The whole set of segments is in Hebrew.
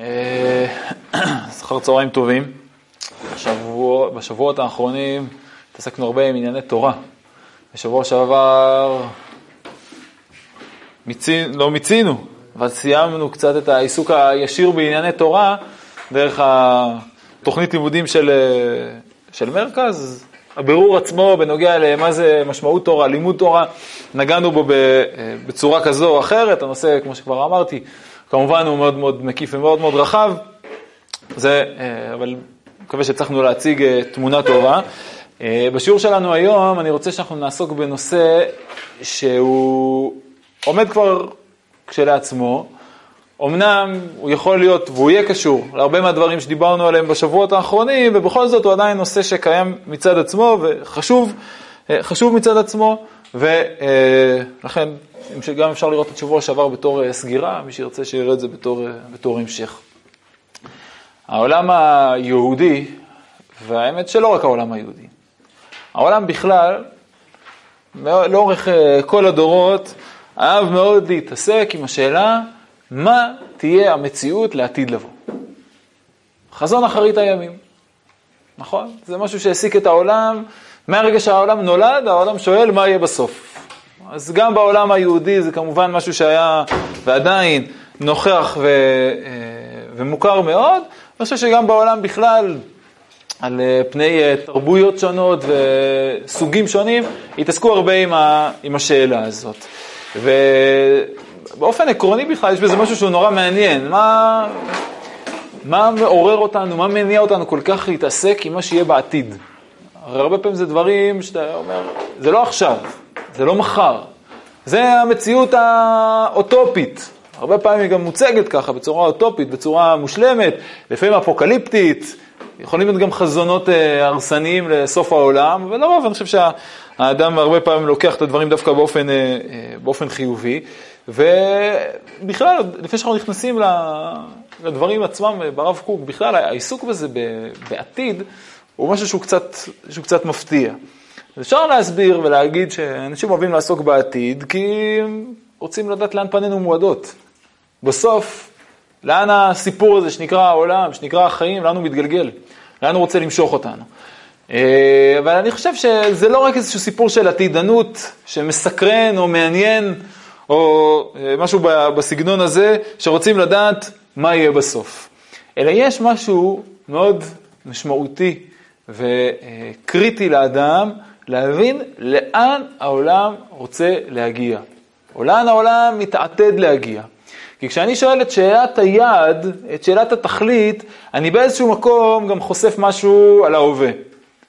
אחר צהריים טובים. בשבוע, בשבועות האחרונים התעסקנו הרבה עם ענייני תורה. בשבוע שעבר מיצי, לא מיצינו, אבל סיימנו קצת את העיסוק הישיר בענייני תורה דרך התוכנית לימודים של, של מרכז. הבירור עצמו בנוגע למה זה משמעות תורה, לימוד תורה, נגענו בו בצורה כזו או אחרת, הנושא, כמו שכבר אמרתי, כמובן הוא מאוד מאוד מקיף ומאוד מאוד רחב, זה, אה, אבל מקווה שהצלחנו להציג אה, תמונה טובה. אה, בשיעור שלנו היום אני רוצה שאנחנו נעסוק בנושא שהוא עומד כבר כשלעצמו, אמנם הוא יכול להיות והוא יהיה קשור להרבה מהדברים שדיברנו עליהם בשבועות האחרונים, ובכל זאת הוא עדיין נושא שקיים מצד עצמו וחשוב חשוב מצד עצמו, ולכן גם אפשר לראות את שבוע שעבר בתור אה, סגירה, מי שירצה שיראה את זה בתור, אה, בתור המשך. העולם היהודי, והאמת שלא רק העולם היהודי, העולם בכלל, לאורך אה, כל הדורות, אהב מאוד להתעסק עם השאלה מה תהיה המציאות לעתיד לבוא. חזון אחרית הימים, נכון? זה משהו שהעסיק את העולם, מהרגע שהעולם נולד, העולם שואל מה יהיה בסוף. אז גם בעולם היהודי זה כמובן משהו שהיה ועדיין נוכח ו, אה, ומוכר מאוד. אני חושב שגם בעולם בכלל, על אה, פני אה, תרבויות שונות וסוגים שונים, התעסקו הרבה עם, ה, עם השאלה הזאת. ובאופן עקרוני בכלל יש בזה משהו שהוא נורא מעניין. מה, מה מעורר אותנו, מה מניע אותנו כל כך להתעסק עם מה שיהיה בעתיד? הרבה פעמים זה דברים שאתה אומר, זה לא עכשיו, זה לא מחר. זה המציאות האוטופית. הרבה פעמים היא גם מוצגת ככה, בצורה אוטופית, בצורה מושלמת, לפעמים אפוקליפטית, יכולים להיות גם חזונות אה, הרסניים לסוף העולם, אבל לרוב אני חושב שהאדם הרבה פעמים לוקח את הדברים דווקא באופן, אה, אה, באופן חיובי. ובכלל, לפני שאנחנו נכנסים לדברים עצמם ברב קוק, בכלל העיסוק בזה בעתיד הוא משהו שהוא קצת, שהוא קצת מפתיע. אפשר להסביר ולהגיד שאנשים אוהבים לעסוק בעתיד כי רוצים לדעת לאן פנינו מועדות. בסוף, לאן הסיפור הזה שנקרא העולם, שנקרא החיים, לאן הוא מתגלגל? לאן הוא רוצה למשוך אותנו? אה, אבל אני חושב שזה לא רק איזשהו סיפור של עתידנות שמסקרן או מעניין או אה, משהו בסגנון הזה, שרוצים לדעת מה יהיה בסוף. אלא יש משהו מאוד משמעותי וקריטי לאדם, להבין לאן העולם רוצה להגיע, או לאן העולם מתעתד להגיע. כי כשאני שואל את שאלת היעד, את שאלת התכלית, אני באיזשהו מקום גם חושף משהו על ההווה.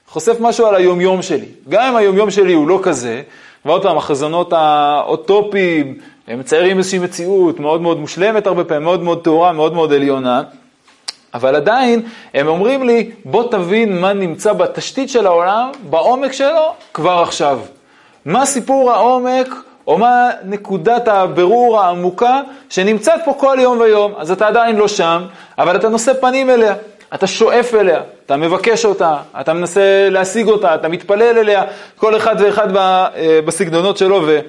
חושף משהו על היומיום שלי. גם אם היומיום שלי הוא לא כזה, ועוד פעם, החזונות האוטופיים, הם מציירים איזושהי מציאות מאוד מאוד מושלמת הרבה פעמים, מאוד מאוד טהורה, מאוד מאוד עליונה, אבל עדיין הם אומרים לי, בוא תבין מה נמצא בתשתית של העולם, בעומק שלו, כבר עכשיו. מה סיפור העומק, או מה נקודת הבירור העמוקה שנמצאת פה כל יום ויום. אז אתה עדיין לא שם, אבל אתה נושא פנים אליה, אתה שואף אליה, אתה מבקש אותה, אתה מנסה להשיג אותה, אתה מתפלל אליה, כל אחד ואחד אה, בסגנונות שלו. ו...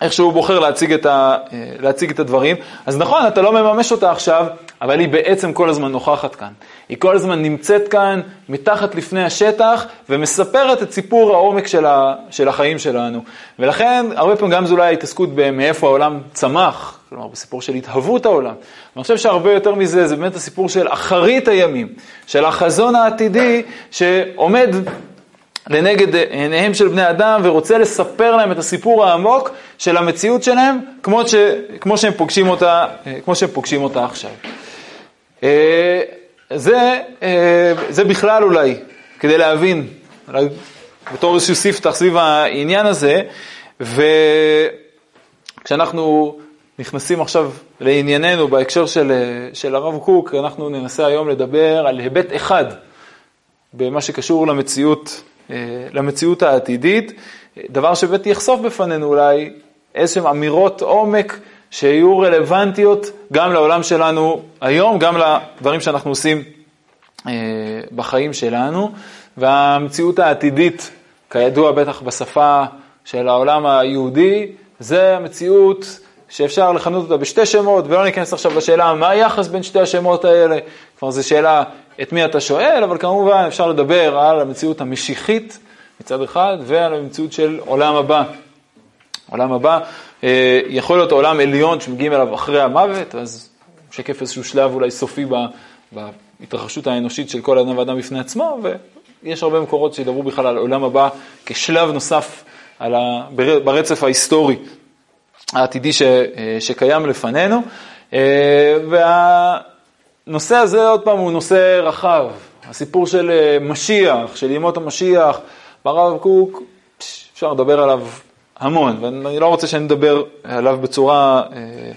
איך שהוא בוחר להציג את, ה, אה, להציג את הדברים. אז נכון, אתה לא מממש אותה עכשיו, אבל היא בעצם כל הזמן נוכחת כאן. היא כל הזמן נמצאת כאן, מתחת לפני השטח, ומספרת את סיפור העומק של, ה, של החיים שלנו. ולכן, הרבה פעמים גם זו אולי ההתעסקות מאיפה העולם צמח, כלומר בסיפור של התהוות העולם. אני חושב שהרבה יותר מזה, זה באמת הסיפור של אחרית הימים, של החזון העתידי שעומד לנגד עיניהם של בני אדם ורוצה לספר להם את הסיפור העמוק של המציאות שלהם כמו, ש, כמו, שהם, פוגשים אותה, כמו שהם פוגשים אותה עכשיו. אה, זה, אה, זה בכלל אולי, כדי להבין, אולי בתור איזשהו ספתח סביב העניין הזה, וכשאנחנו נכנסים עכשיו לענייננו בהקשר של, של הרב קוק, אנחנו ננסה היום לדבר על היבט אחד במה שקשור למציאות אה, למציאות העתידית, דבר שבאמת יחשוף בפנינו אולי איזשהן אמירות עומק שיהיו רלוונטיות גם לעולם שלנו היום, גם לדברים שאנחנו עושים אה, בחיים שלנו. והמציאות העתידית, כידוע בטח בשפה של העולם היהודי, זה המציאות שאפשר לכנות אותה בשתי שמות, ולא ניכנס עכשיו לשאלה מה היחס בין שתי השמות האלה, כלומר זו שאלה את מי אתה שואל, אבל כמובן אפשר לדבר על המציאות המשיחית מצד אחד, ועל המציאות של עולם הבא. עולם הבא יכול להיות עולם עליון שמגיעים אליו אחרי המוות, אז משקף איזשהו שלב אולי סופי בהתרחשות האנושית של כל אדם ואדם בפני עצמו, ויש הרבה מקורות שידברו בכלל על עולם הבא כשלב נוסף ה... ברצף ההיסטורי העתידי ש... אה, שקיים לפנינו. אה, והנושא הזה, עוד פעם, הוא נושא רחב. הסיפור של משיח, של ימות המשיח, ברב קוק, אפשר לדבר עליו המון, ואני לא רוצה שאני אדבר עליו בצורה, אה,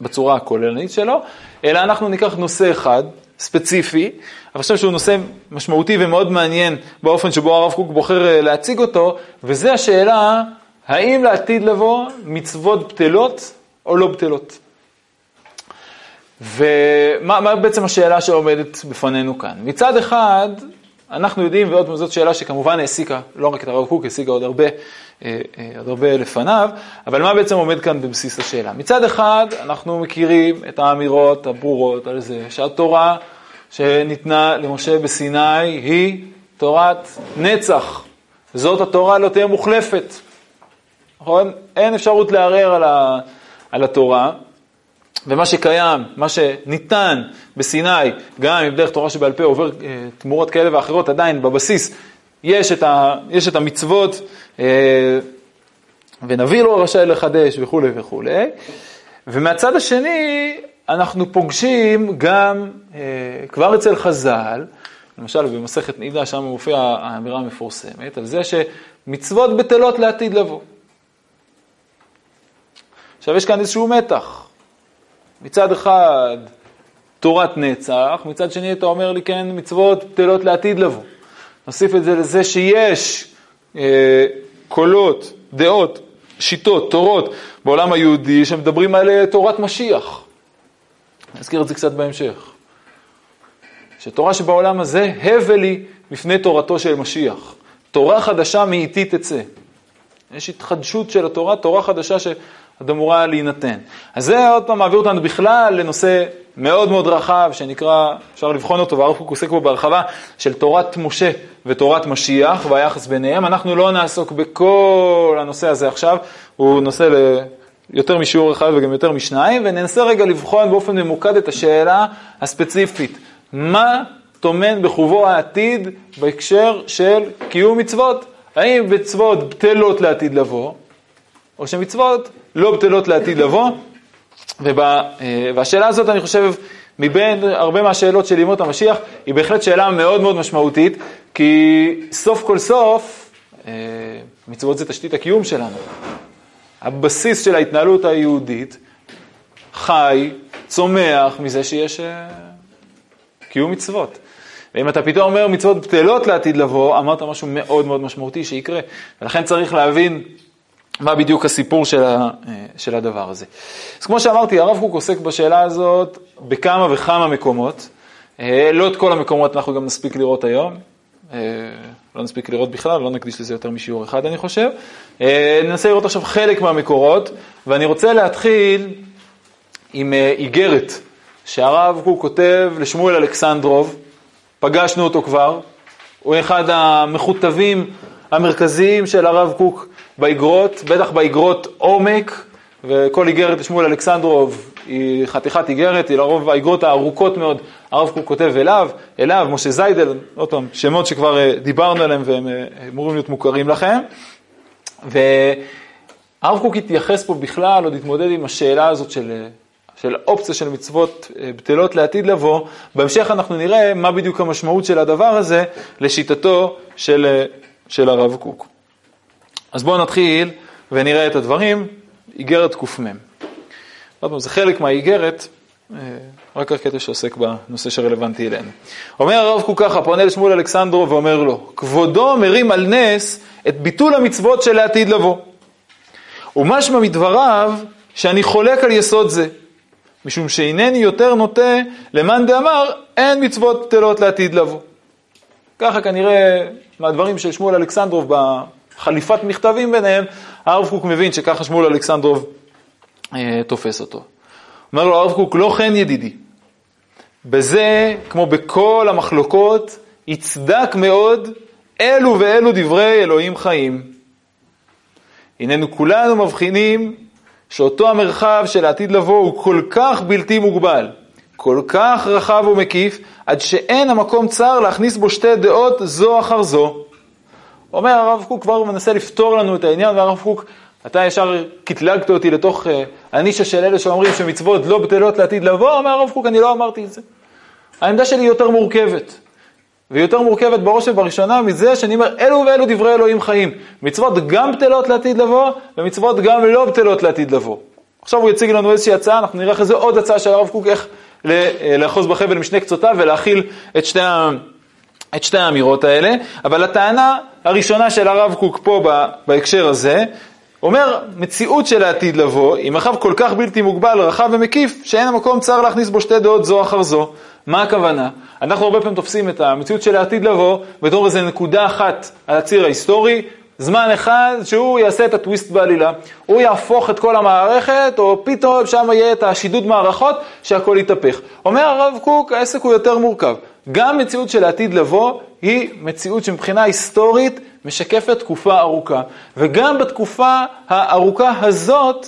בצורה הכוללנית שלו, אלא אנחנו ניקח נושא אחד, ספציפי, אני חושב שהוא נושא משמעותי ומאוד מעניין באופן שבו הרב קוק בוחר אה, להציג אותו, וזה השאלה, האם לעתיד לבוא מצוות בטלות או לא בטלות. ומה בעצם השאלה שעומדת בפנינו כאן? מצד אחד, אנחנו יודעים, ועוד זאת שאלה שכמובן העסיקה, לא רק את הרב קוק, העסיקה עוד הרבה, עוד הרבה לפניו, אבל מה בעצם עומד כאן בבסיס השאלה? מצד אחד, אנחנו מכירים את האמירות הברורות על זה שהתורה שניתנה למשה בסיני היא תורת נצח. זאת התורה לא תהיה מוחלפת. נכון? אין אפשרות לערער על, ה, על התורה. ומה שקיים, מה שניתן בסיני, גם אם דרך תורה שבעל פה עובר אה, תמורות כאלה ואחרות, עדיין בבסיס יש את, ה, יש את המצוות, אה, ונביא לו רשאי לחדש וכולי וכולי. ומהצד השני, אנחנו פוגשים גם, אה, כבר אצל חז"ל, למשל במסכת נידה, שם מופיעה האמירה המפורסמת, על זה שמצוות בטלות לעתיד לבוא. עכשיו יש כאן איזשהו מתח. מצד אחד תורת נצח, מצד שני אתה אומר לי כן מצוות בטלות לעתיד לבוא. נוסיף את זה לזה שיש אה, קולות, דעות, שיטות, תורות בעולם היהודי שמדברים על אה, תורת משיח. אני אזכיר את זה קצת בהמשך. שתורה שבעולם הזה, הבל היא בפני תורתו של משיח. תורה חדשה מאיתי תצא. יש התחדשות של התורה, תורה חדשה ש... עוד אמורה להינתן. אז זה עוד פעם מעביר אותנו בכלל לנושא מאוד מאוד רחב, שנקרא, אפשר לבחון אותו, והרב קוק עוסק בו בהרחבה, של תורת משה ותורת משיח והיחס ביניהם. אנחנו לא נעסוק בכל הנושא הזה עכשיו, הוא נושא ליותר משיעור אחד וגם יותר משניים, וננסה רגע לבחון באופן ממוקד את השאלה הספציפית. מה טומן בחובו העתיד בהקשר של קיום מצוות? האם מצוות בטלות לעתיד לבוא, או שמצוות לא בטלות לעתיד לבוא. ובא, אה, והשאלה הזאת, אני חושב, מבין הרבה מהשאלות של ימות המשיח, היא בהחלט שאלה מאוד מאוד משמעותית, כי סוף כל סוף, אה, מצוות זה תשתית הקיום שלנו. הבסיס של ההתנהלות היהודית חי, צומח מזה שיש אה, קיום מצוות. ואם אתה פתאום אומר מצוות בטלות לעתיד לבוא, אמרת משהו מאוד מאוד משמעותי שיקרה. ולכן צריך להבין מה בדיוק הסיפור של, ה, של הדבר הזה. אז כמו שאמרתי, הרב קוק עוסק בשאלה הזאת בכמה וכמה מקומות. אה, לא את כל המקומות אנחנו גם נספיק לראות היום. אה, לא נספיק לראות בכלל, לא נקדיש לזה יותר משיעור אחד, אני חושב. אה, ננסה לראות עכשיו חלק מהמקורות, ואני רוצה להתחיל עם איגרת שהרב קוק כותב לשמואל אלכסנדרוב, פגשנו אותו כבר, הוא אחד המכותבים המרכזיים של הרב קוק באיגרות, בטח באיגרות עומק, וכל איגרת שמואל אלכסנדרוב היא חתיכת איגרת, היא לרוב האיגרות הארוכות מאוד, הרב קוק כותב אליו, אליו, משה זיידל, עוד פעם, שמות שכבר אה, דיברנו עליהם והם אה, אמורים להיות מוכרים לכם. והרב קוק התייחס פה בכלל, עוד התמודד עם השאלה הזאת של, אה, של אופציה של מצוות בטלות לעתיד לבוא. בהמשך אנחנו נראה מה בדיוק המשמעות של הדבר הזה לשיטתו של, של הרב קוק. אז בואו נתחיל ונראה את הדברים, איגרת קמ. עוד פעם, זה חלק מהאיגרת, אה, רק הקטע שעוסק בנושא שרלוונטי אלינו. אומר הרב קוק ככה, פונה לשמואל אלכסנדרו ואומר לו, כבודו מרים על נס את ביטול המצוות של העתיד לבוא. ומשמע מדבריו שאני חולק על יסוד זה, משום שאינני יותר נוטה למאן דאמר אין מצוות בטלות לעתיד לבוא. ככה כנראה מהדברים של שמואל אלכסנדרוב חליפת מכתבים ביניהם, הרב קוק מבין שככה שמואל אלכסנדרוב תופס אותו. אומר לו הרב קוק, לא כן ידידי. בזה, כמו בכל המחלוקות, יצדק מאוד אלו ואלו דברי אלוהים חיים. הננו כולנו מבחינים שאותו המרחב של העתיד לבוא הוא כל כך בלתי מוגבל, כל כך רחב ומקיף, עד שאין המקום צר להכניס בו שתי דעות זו אחר זו. אומר הרב קוק, כבר מנסה לפתור לנו את העניין, והרב קוק, אתה ישר קטלגת אותי לתוך uh, הנישה של אלה שאומרים שמצוות לא בטלות לעתיד לבוא, אומר הרב קוק, אני לא אמרתי את זה. העמדה שלי יותר מורכבת. והיא יותר מורכבת בראש ובראשונה מזה שאני אומר, אלו ואלו דברי אלוהים חיים. מצוות גם בטלות לעתיד לבוא, ומצוות גם לא בטלות לעתיד לבוא. עכשיו הוא יציג לנו איזושהי הצעה, אנחנו נראה אחרי זה עוד הצעה של הרב קוק, איך אה, לאחוז בחבל משני קצותיו ולהכיל את שתי, את שתי האמירות האלה. אבל הטענה הראשונה של הרב קוק פה בהקשר הזה, אומר, מציאות של העתיד לבוא, היא מרחב כל כך בלתי מוגבל, רחב ומקיף, שאין המקום צר להכניס בו שתי דעות זו אחר זו. מה הכוונה? אנחנו הרבה פעמים תופסים את המציאות של העתיד לבוא בתור איזה נקודה אחת על הציר ההיסטורי, זמן אחד שהוא יעשה את הטוויסט בעלילה. הוא יהפוך את כל המערכת, או פתאום שם יהיה את השידוד מערכות, שהכל יתהפך. אומר הרב קוק, העסק הוא יותר מורכב. גם מציאות של העתיד לבוא היא מציאות שמבחינה היסטורית משקפת תקופה ארוכה. וגם בתקופה הארוכה הזאת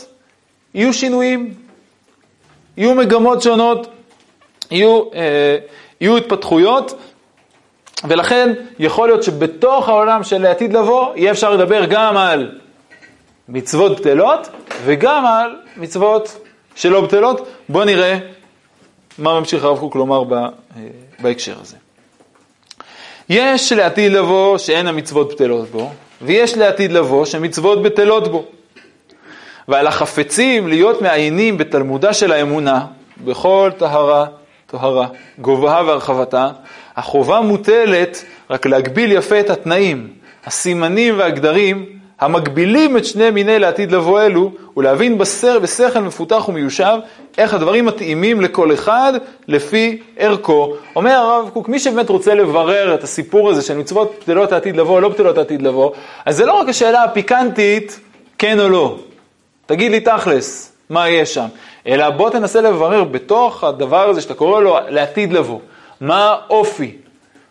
יהיו שינויים, יהיו מגמות שונות, יהיו, אה, יהיו התפתחויות, ולכן יכול להיות שבתוך העולם של העתיד לבוא, יהיה אפשר לדבר גם על מצוות בטלות וגם על מצוות שלא בטלות. בואו נראה מה ממשיך הרב קוק לומר אה, בהקשר הזה. יש לעתיד לבוא שאין המצוות בטלות בו, ויש לעתיד לבוא שמצוות בטלות בו. ועל החפצים להיות מעיינים בתלמודה של האמונה, בכל טהרה, טהרה, גובהה והרחבתה, החובה מוטלת רק להגביל יפה את התנאים, הסימנים והגדרים המגבילים את שני מיני לעתיד לבוא אלו, ולהבין בסר, בשכל מפותח ומיושב איך הדברים מתאימים לכל אחד לפי ערכו. אומר הרב קוק, מי שבאמת רוצה לברר את הסיפור הזה של מצוות בטלות העתיד לבוא או לא בטלות העתיד לבוא, אז זה לא רק השאלה הפיקנטית, כן או לא. תגיד לי תכלס, מה יש שם? אלא בוא תנסה לברר בתוך הדבר הזה שאתה קורא לו לעתיד לבוא. מה האופי,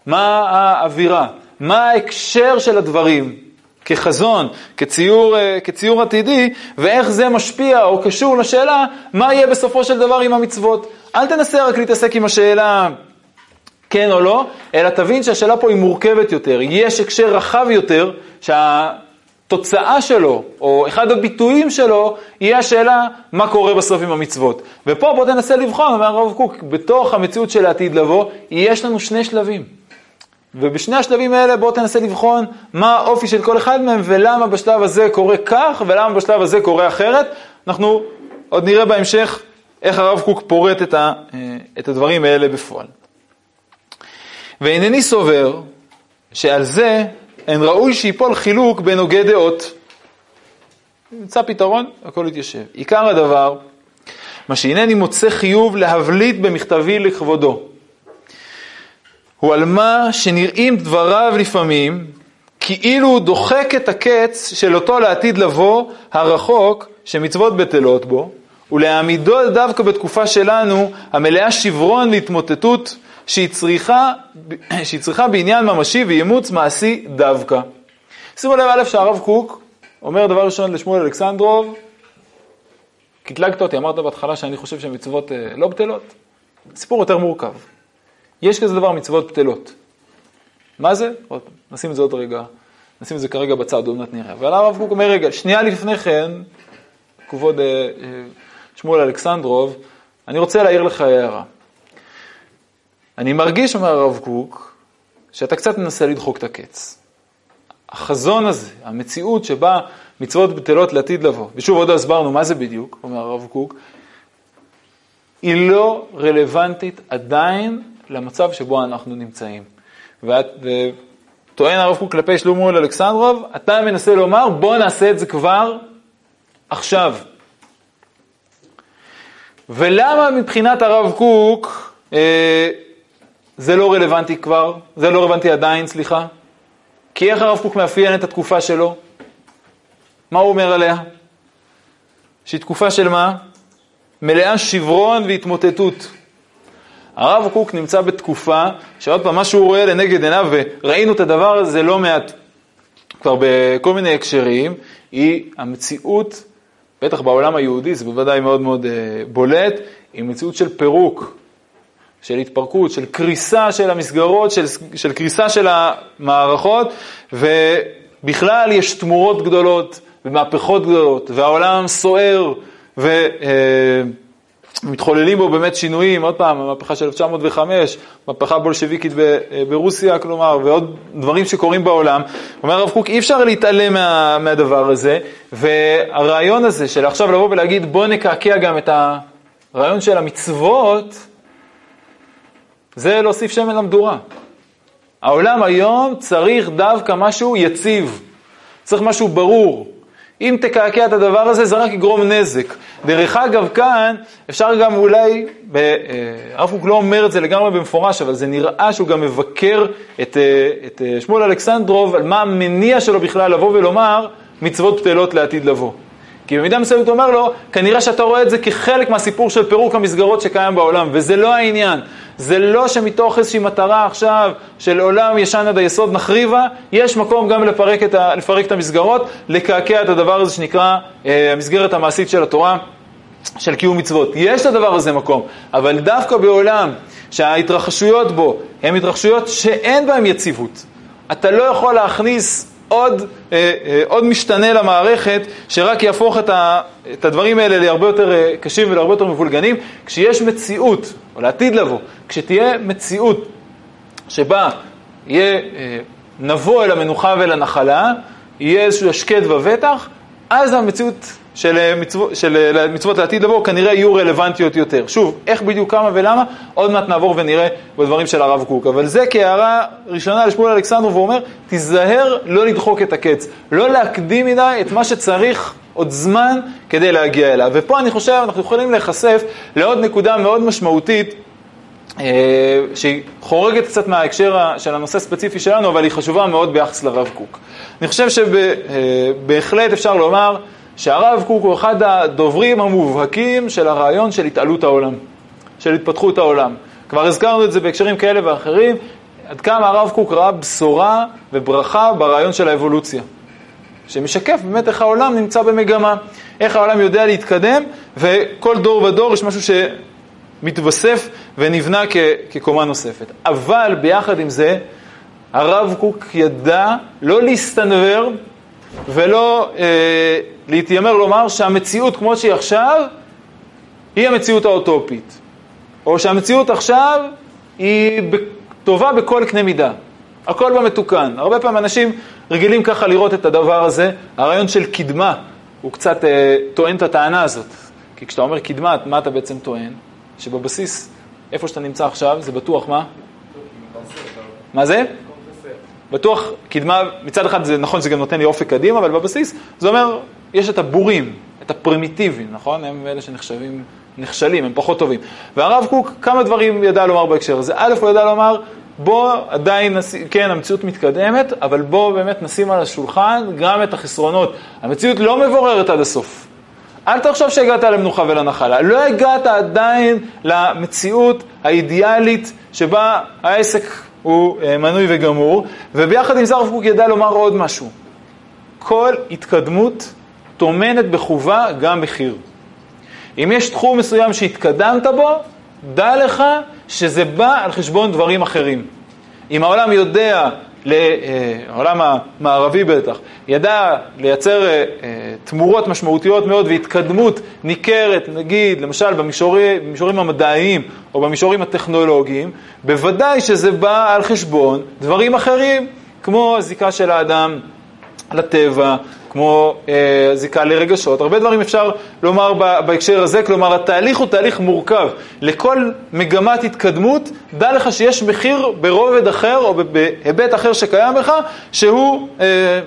מה האווירה, מה ההקשר של הדברים כחזון, כציור, אה, כציור עתידי, ואיך זה משפיע או קשור לשאלה מה יהיה בסופו של דבר עם המצוות. אל תנסה רק להתעסק עם השאלה כן או לא, אלא תבין שהשאלה פה היא מורכבת יותר, יש הקשר רחב יותר, שה... התוצאה שלו, או אחד הביטויים שלו, יהיה השאלה מה קורה בסוף עם המצוות. ופה בוא תנסה לבחון, אומר הרב קוק, בתוך המציאות של העתיד לבוא, יש לנו שני שלבים. ובשני השלבים האלה בוא תנסה לבחון מה האופי של כל אחד מהם, ולמה בשלב הזה קורה כך, ולמה בשלב הזה קורה אחרת. אנחנו עוד נראה בהמשך איך הרב קוק פורט את, ה, את הדברים האלה בפועל. ואינני סובר שעל זה אין ראוי שיפול חילוק בין הוגי דעות. נמצא פתרון, הכל יתיישב. עיקר הדבר, מה שהנני מוצא חיוב להבליט במכתבי לכבודו, הוא על מה שנראים דבריו לפעמים, כאילו הוא דוחק את הקץ של אותו לעתיד לבוא, הרחוק, שמצוות בטלות בו, ולהעמידו דווקא בתקופה שלנו, המלאה שברון להתמוטטות שהיא צריכה, שהיא צריכה בעניין ממשי ואימוץ מעשי דווקא. שימו לב א' שהרב קוק אומר דבר ראשון לשמואל אלכסנדרוב, קטלגת אותי, אמרת בהתחלה שאני חושב שהמצוות אה, לא בטלות. סיפור יותר מורכב. יש כזה דבר מצוות בטלות. מה זה? עוד פעם, נשים את זה עוד רגע, נשים את זה כרגע בצד, עוד מעט נראה. אבל הרב קוק אומר, רגע, שנייה לפני כן, כבוד אה, אה, שמואל אלכסנדרוב, אני רוצה להעיר לך הערה. אני מרגיש, אומר הרב קוק, שאתה קצת מנסה לדחוק את הקץ. החזון הזה, המציאות שבה מצוות בטלות לעתיד לבוא, ושוב עוד לא הסברנו מה זה בדיוק, אומר הרב קוק, היא לא רלוונטית עדיין למצב שבו אנחנו נמצאים. וטוען הרב קוק כלפי שלמה אלכסנדרוב, אתה מנסה לומר בוא נעשה את זה כבר עכשיו. ולמה מבחינת הרב קוק אה, זה לא רלוונטי כבר, זה לא רלוונטי עדיין, סליחה. כי איך הרב קוק מאפיין את התקופה שלו? מה הוא אומר עליה? שהיא תקופה של מה? מלאה שברון והתמוטטות. הרב קוק נמצא בתקופה שעוד פעם, מה שהוא רואה לנגד עיניו, וראינו את הדבר הזה לא מעט כבר בכל מיני הקשרים, היא המציאות, בטח בעולם היהודי, זה בוודאי מאוד מאוד אה, בולט, היא מציאות של פירוק, של התפרקות, של קריסה של המסגרות, של, של קריסה של המערכות, ובכלל יש תמורות גדולות ומהפכות גדולות, והעולם סוער, ו... אה, מתחוללים בו באמת שינויים, עוד פעם, המהפכה של 1905, מהפכה בולשביקית ברוסיה, כלומר, ועוד דברים שקורים בעולם. אומר הרב קוק, אי אפשר להתעלם מה, מהדבר הזה, והרעיון הזה של עכשיו לבוא ולהגיד, בוא נקעקע גם את הרעיון של המצוות, זה להוסיף שמן למדורה. העולם היום צריך דווקא משהו יציב, צריך משהו ברור. אם תקעקע את הדבר הזה, זה רק יגרום נזק. דרך אגב, כאן אפשר גם אולי, אה, הרב קוק לא אומר את זה לגמרי במפורש, אבל זה נראה שהוא גם מבקר את, אה, את אה, שמואל אלכסנדרוב על מה המניע שלו בכלל לבוא ולומר מצוות בטלות לעתיד לבוא. כי במידה מסוימת הוא אומר לו, כנראה שאתה רואה את זה כחלק מהסיפור של פירוק המסגרות שקיים בעולם, וזה לא העניין. זה לא שמתוך איזושהי מטרה עכשיו של עולם ישן עד היסוד נחריבה, יש מקום גם לפרק את, ה, לפרק את המסגרות, לקעקע את הדבר הזה שנקרא אה, המסגרת המעשית של התורה, של קיום מצוות. יש לדבר הזה מקום, אבל דווקא בעולם שההתרחשויות בו הן התרחשויות שאין בהן יציבות, אתה לא יכול להכניס עוד, אה, אה, עוד משתנה למערכת שרק יהפוך את, ה, את הדברים האלה להרבה יותר אה, קשים ולהרבה יותר מבולגנים. כשיש מציאות, או לעתיד לבוא, כשתהיה מציאות שבה יהיה נבוא אל המנוחה ואל הנחלה, יהיה איזשהו השקט ובטח, אז המציאות של, אה, מצוות, של אה, מצוות לעתיד לבוא כנראה יהיו רלוונטיות יותר. שוב, איך בדיוק, כמה ולמה, עוד מעט נעבור ונראה בדברים של הרב קוק. אבל זה כהערה ראשונה לשמואל אלכסנדרוב, והוא אומר, תיזהר לא לדחוק את הקץ, לא להקדים מדי את מה שצריך עוד זמן כדי להגיע אליו. ופה אני חושב, אנחנו יכולים להיחשף לעוד נקודה מאוד משמעותית. אה, שהיא חורגת קצת מההקשר של הנושא הספציפי שלנו, אבל היא חשובה מאוד ביחס לרב קוק. אני חושב שבהחלט אפשר לומר שהרב קוק הוא אחד הדוברים המובהקים של הרעיון של התעלות העולם, של התפתחות העולם. כבר הזכרנו את זה בהקשרים כאלה ואחרים, עד כמה הרב קוק ראה בשורה וברכה ברעיון של האבולוציה, שמשקף באמת איך העולם נמצא במגמה, איך העולם יודע להתקדם, וכל דור ודור יש משהו שמתווסף ונבנה כ- כקומה נוספת. אבל ביחד עם זה, הרב קוק ידע לא להסתנוור ולא אה, להתיימר לומר שהמציאות כמו שהיא עכשיו, היא המציאות האוטופית. או שהמציאות עכשיו היא טובה בכל קנה מידה. הכל בה מתוקן. הרבה פעמים אנשים רגילים ככה לראות את הדבר הזה. הרעיון של קדמה, הוא קצת אה, טוען את הטענה הזאת. כי כשאתה אומר קדמה, מה אתה בעצם טוען? שבבסיס, איפה שאתה נמצא עכשיו, זה בטוח מה? מה זה? בטוח קדמה, מצד אחד זה נכון שזה גם נותן לי אופק קדימה, אבל בבסיס זה אומר, יש את הבורים, את הפרימיטיביים, נכון? הם אלה שנחשבים, נכשלים, הם פחות טובים. והרב קוק כמה דברים ידע לומר בהקשר הזה. א', הוא ידע לומר, בוא עדיין, נשים, כן, המציאות מתקדמת, אבל בוא באמת נשים על השולחן גם את החסרונות. המציאות לא מבוררת עד הסוף. אל תחשוב שהגעת למנוחה ולנחלה. לא הגעת עדיין למציאות האידיאלית שבה העסק הוא אה, מנוי וגמור, וביחד עם זה הרב קוק ידע לומר עוד משהו. כל התקדמות טומנת בחובה גם מחיר. אם יש תחום מסוים שהתקדמת בו, דע לך שזה בא על חשבון דברים אחרים. אם העולם יודע, העולם המערבי בטח, ידע לייצר אה, תמורות משמעותיות מאוד והתקדמות ניכרת, נגיד, למשל במישורים, במישורים המדעיים או במישורים הטכנולוגיים, בוודאי שזה בא על חשבון דברים אחרים, כמו הזיקה של האדם לטבע, כמו אה, זיקה לרגשות, הרבה דברים אפשר לומר בהקשר הזה, כלומר התהליך הוא תהליך מורכב. לכל מגמת התקדמות, דע לך שיש מחיר ברובד אחר או בהיבט אחר שקיים בך, שהוא... אה,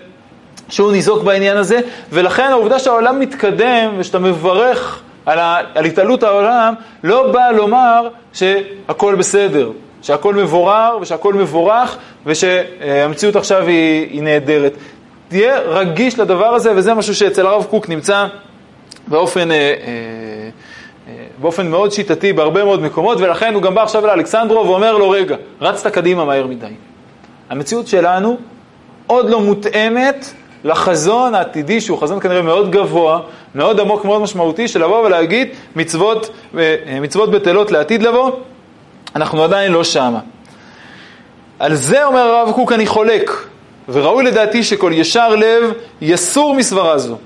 שהוא ניזוק בעניין הזה, ולכן העובדה שהעולם מתקדם ושאתה מברך על, ה, על התעלות העולם, לא בא לומר שהכל בסדר, שהכל מבורר ושהכל מבורך ושהמציאות עכשיו היא, היא נהדרת. תהיה רגיש לדבר הזה, וזה משהו שאצל הרב קוק נמצא באופן, אה, אה, באופן מאוד שיטתי בהרבה מאוד מקומות, ולכן הוא גם בא עכשיו לאלכסנדרו ואומר לו, רגע, רצת קדימה מהר מדי. המציאות שלנו עוד לא מותאמת לחזון העתידי, שהוא חזון כנראה מאוד גבוה, מאוד עמוק, מאוד משמעותי, של לבוא ולהגיד מצוות, מצוות בטלות לעתיד לבוא, אנחנו עדיין לא שמה. על זה אומר הרב קוק אני חולק, וראוי לדעתי שכל ישר לב יסור מסברה זו,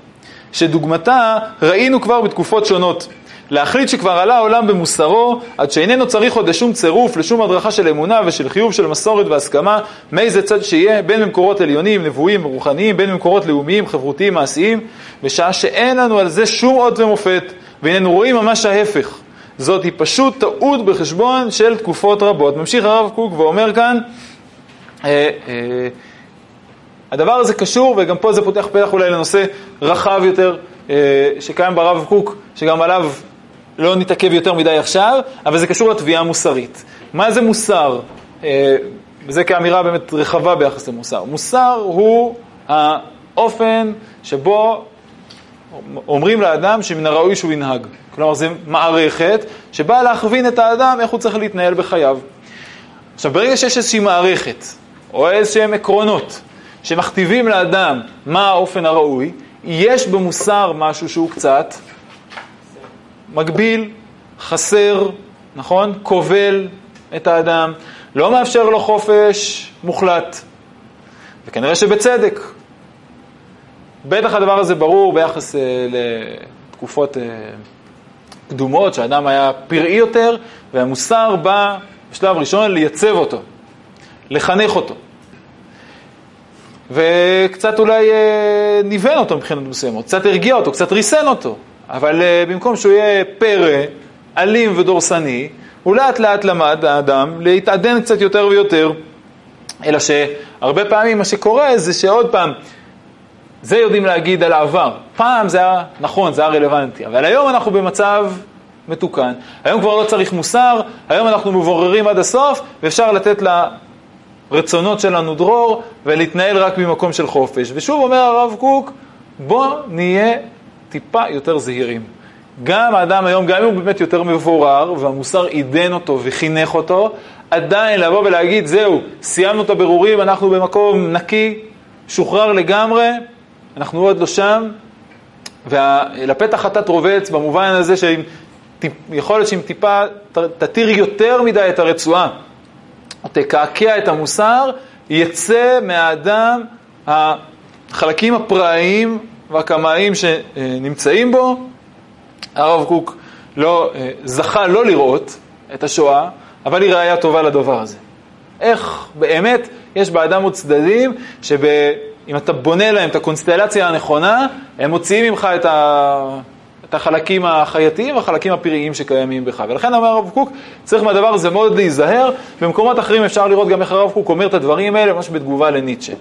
שדוגמתה ראינו כבר בתקופות שונות. להחליט שכבר עלה העולם במוסרו, עד שאיננו צריך עוד לשום צירוף, לשום הדרכה של אמונה ושל חיוב של מסורת והסכמה, מאיזה צד שיהיה, בין במקורות עליונים, נבואיים ורוחניים, בין במקורות לאומיים, חברותיים, מעשיים, בשעה שאין לנו על זה שום אות ומופת, והננו רואים ממש ההפך. זאת היא פשוט טעות בחשבון של תקופות רבות. ממשיך הרב קוק ואומר כאן, אה, אה, הדבר הזה קשור, וגם פה זה פותח פתח אולי לנושא רחב יותר, אה, שקיים ברב קוק, שגם עליו לא נתעכב יותר מדי עכשיו, אבל זה קשור לתביעה המוסרית. מה זה מוסר? וזה כאמירה באמת רחבה ביחס למוסר. מוסר הוא האופן שבו אומרים לאדם שמן הראוי שהוא ינהג. כלומר, זו מערכת שבאה להכווין את האדם איך הוא צריך להתנהל בחייו. עכשיו, ברגע שיש איזושהי מערכת, או איזשהם עקרונות, שמכתיבים לאדם מה האופן הראוי, יש במוסר משהו שהוא קצת מגביל, חסר, נכון? כובל את האדם, לא מאפשר לו חופש מוחלט. וכנראה שבצדק. בטח הדבר הזה ברור ביחס uh, לתקופות uh, קדומות, שאדם היה פראי יותר, והמוסר בא בשלב ראשון לייצב אותו, לחנך אותו. וקצת אולי אה, ניוון אותו מבחינת מסוימות, קצת הרגיע אותו, קצת ריסן אותו, אבל אה, במקום שהוא יהיה פרא, אלים ודורסני, הוא לאט לאט למד, האדם, להתעדן קצת יותר ויותר, אלא שהרבה פעמים מה שקורה זה שעוד פעם, זה יודעים להגיד על העבר. פעם זה היה נכון, זה היה רלוונטי, אבל היום אנחנו במצב מתוקן. היום כבר לא צריך מוסר, היום אנחנו מבוררים עד הסוף, ואפשר לתת לרצונות שלנו דרור ולהתנהל רק ממקום של חופש. ושוב אומר הרב קוק, בוא נהיה טיפה יותר זהירים. גם האדם היום, גם אם הוא באמת יותר מבורר, והמוסר עידן אותו וחינך אותו, עדיין לבוא ולהגיד, זהו, סיימנו את הבירורים, אנחנו במקום נקי, שוחרר לגמרי, אנחנו עוד לא שם, ולפתח חטאת רובץ במובן הזה שאם, יכול להיות שאם טיפה תתיר יותר מדי את הרצועה, תקעקע את המוסר, יצא מהאדם החלקים הפראיים והקמאיים שנמצאים בו. הרב קוק לא, זכה לא לראות את השואה, אבל היא ראייה טובה לדבר הזה. איך באמת יש באדם עוד צדדים שב... אם אתה בונה להם את הקונסטלציה הנכונה, הם מוציאים ממך את, ה... את החלקים החייתיים והחלקים הפראיים שקיימים בך. ולכן אומר הרב קוק, צריך מהדבר הזה מאוד להיזהר. במקומות אחרים אפשר לראות גם איך הרב קוק אומר את הדברים האלה, ממש בתגובה לניטשה.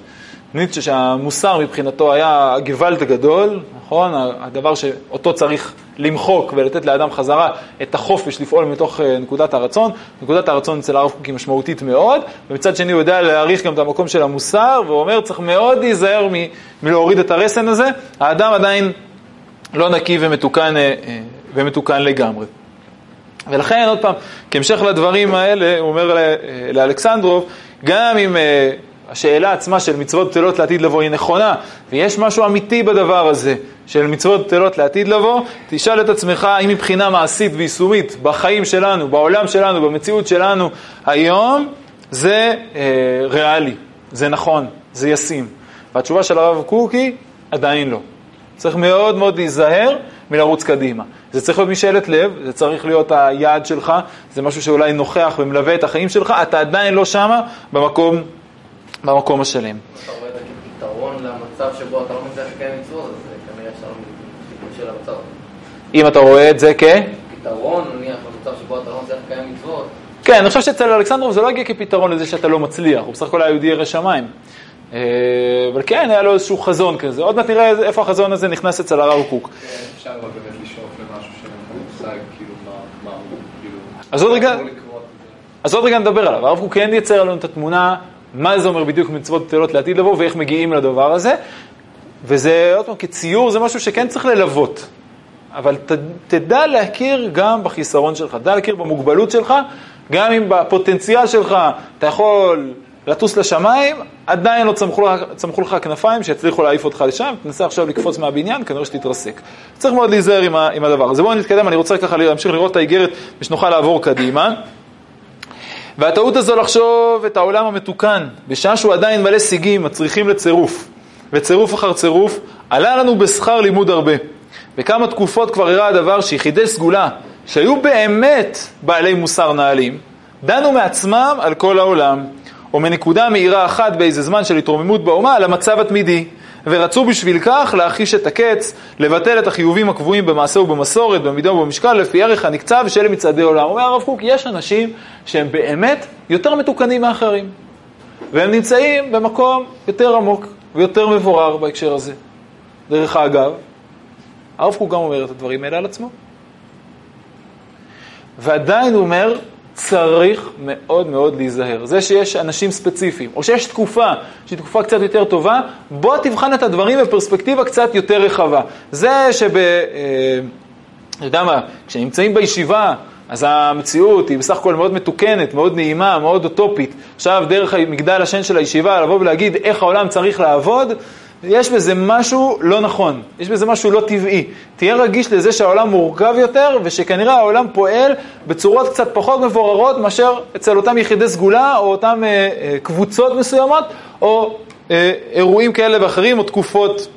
ניטשה שהמוסר מבחינתו היה הגוואלד הגדול, נכון? הדבר שאותו צריך למחוק ולתת לאדם חזרה את החופש לפעול מתוך אה, נקודת הרצון. נקודת הרצון אצל הרב קוק היא משמעותית מאוד, ומצד שני הוא יודע להעריך גם את המקום של המוסר, והוא אומר צריך מאוד להיזהר מ- מלהוריד את הרסן הזה. האדם עדיין לא נקי ומתוקן, אה, אה, ומתוקן לגמרי. ולכן, עוד פעם, כהמשך לדברים האלה, הוא אומר לאלכסנדרוב, גם אם השאלה עצמה של מצוות בטלות לעתיד לבוא היא נכונה, ויש משהו אמיתי בדבר הזה של מצוות בטלות לעתיד לבוא, תשאל את עצמך האם מבחינה מעשית ויישומית בחיים שלנו, בעולם שלנו, במציאות שלנו היום, זה אה, ריאלי, זה נכון, זה ישים. והתשובה של הרב קוקי, עדיין לא. צריך מאוד מאוד להיזהר מלרוץ קדימה. זה צריך להיות משאלת לב, זה צריך להיות היעד שלך, זה משהו שאולי נוכח ומלווה את החיים שלך, אתה עדיין לא שמה במקום במקום השלם. אתה רואה את זה כפתרון למצב שבו אתה לא מצליח לקיים מצוות, אז כנראה לנו סיכוי של המצב. אם אתה רואה את זה כ... פתרון, נניח, למצב שבו אתה לא מצליח לקיים מצוות. כן, אני חושב שאצל אלכסנדרוב זה לא הגיע כפתרון לזה שאתה לא מצליח, הוא בסך הכל היה יהודי ירא שמיים. אה, אבל כן, היה לו איזשהו חזון כזה. עוד מעט נראה איפה החזון הזה נכנס אצל הרב קוק. כן, אפשר באמת לשאוף למשהו שאין מושג, כאילו, מה הוא, כאילו... אז עוד רגע, נדבר עליו. הרב קוק כן ייצר לנו את התמונה מה זה אומר בדיוק מצוות בטלות לעתיד לבוא ואיך מגיעים לדבר הזה. וזה, עוד פעם, כציור זה משהו שכן צריך ללוות. אבל ת, תדע להכיר גם בחיסרון שלך, תדע להכיר במוגבלות שלך, גם אם בפוטנציאל שלך אתה יכול לטוס לשמיים, עדיין לא צמחו צמחו לך כנפיים שיצליחו להעיף אותך לשם, תנסה עכשיו לקפוץ מהבניין, כנראה שתתרסק. צריך מאוד להיזהר עם, עם הדבר הזה. בואו נתקדם, אני רוצה ככה להמשיך לראות את האיגרת ושנוכל לעבור קדימה. והטעות הזו לחשוב את העולם המתוקן, בשעה שהוא עדיין מלא סיגים, מצריכים לצירוף, וצירוף אחר צירוף, עלה לנו בשכר לימוד הרבה. בכמה תקופות כבר הראה הדבר שיחידי סגולה, שהיו באמת בעלי מוסר נעלים, דנו מעצמם על כל העולם, או מנקודה מהירה אחת באיזה זמן של התרוממות באומה על המצב התמידי, ורצו בשביל כך להחיש את הקץ, לבטל את החיובים הקבועים במעשה ובמסורת, במידה ובמשקל, לפי ערך הנקצב של מצעדי עולם. אומר הרב קוק, יש אנשים שהם באמת יותר מתוקנים מאחרים, והם נמצאים במקום יותר עמוק ויותר מבורר בהקשר הזה. דרך אגב, הרב קוק גם אומר את הדברים האלה על עצמו. ועדיין הוא אומר, צריך מאוד מאוד להיזהר. זה שיש אנשים ספציפיים, או שיש תקופה שהיא תקופה קצת יותר טובה, בוא תבחן את הדברים בפרספקטיבה קצת יותר רחבה. זה שב... אה, אתה יודע מה, כשנמצאים בישיבה, אז המציאות היא בסך הכל מאוד מתוקנת, מאוד נעימה, מאוד אוטופית. עכשיו, דרך מגדל השן של הישיבה, לבוא ולהגיד איך העולם צריך לעבוד, יש בזה משהו לא נכון, יש בזה משהו לא טבעי. תהיה רגיש לזה שהעולם מורכב יותר, ושכנראה העולם פועל בצורות קצת פחות מבוררות מאשר אצל אותם יחידי סגולה, או אותם אה, אה, קבוצות מסוימות, או אה, אירועים כאלה ואחרים, או תקופות,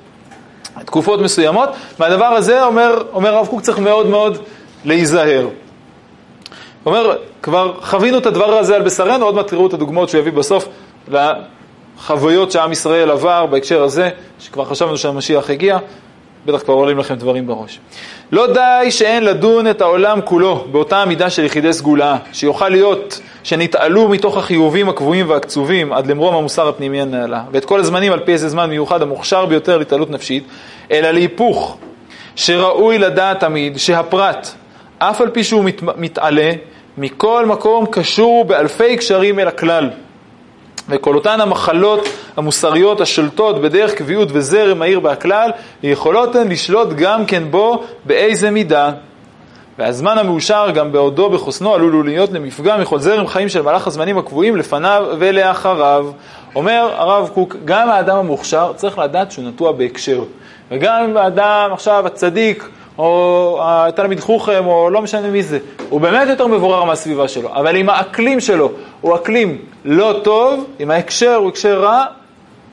תקופות מסוימות. מהדבר הזה, אומר, אומר הרב קוק, צריך מאוד מאוד להיזהר. הוא אומר, כבר חווינו את הדבר הזה על בשרנו, עוד מעט תראו את הדוגמאות שהוא יביא בסוף חוויות שעם ישראל עבר בהקשר הזה, שכבר חשבנו שהמשיח הגיע, בטח כבר עולים לכם דברים בראש. לא די שאין לדון את העולם כולו באותה מידה של יחידי סגולה, שיוכל להיות שנתעלו מתוך החיובים הקבועים והקצובים עד למרום המוסר הפנימי הנעלה, ואת כל הזמנים על פי איזה זמן מיוחד המוכשר ביותר להתעלות נפשית, אלא להיפוך, שראוי לדעת תמיד שהפרט, אף על פי שהוא מת, מתעלה, מכל מקום קשור באלפי קשרים אל הכלל. וכל אותן המחלות המוסריות השולטות בדרך קביעות וזרם מהיר בהכלל, יכולות הן לשלוט גם כן בו באיזה מידה. והזמן המאושר גם בעודו בחוסנו עלול להיות למפגע מכל זרם חיים של מהלך הזמנים הקבועים לפניו ולאחריו. אומר הרב קוק, גם האדם המוכשר צריך לדעת שהוא נטוע בהקשר. וגם אם האדם עכשיו הצדיק או התלמיד חוכם, או לא משנה מי זה, הוא באמת יותר מבורר מהסביבה שלו, אבל אם האקלים שלו הוא אקלים לא טוב, אם ההקשר הוא הקשר רע,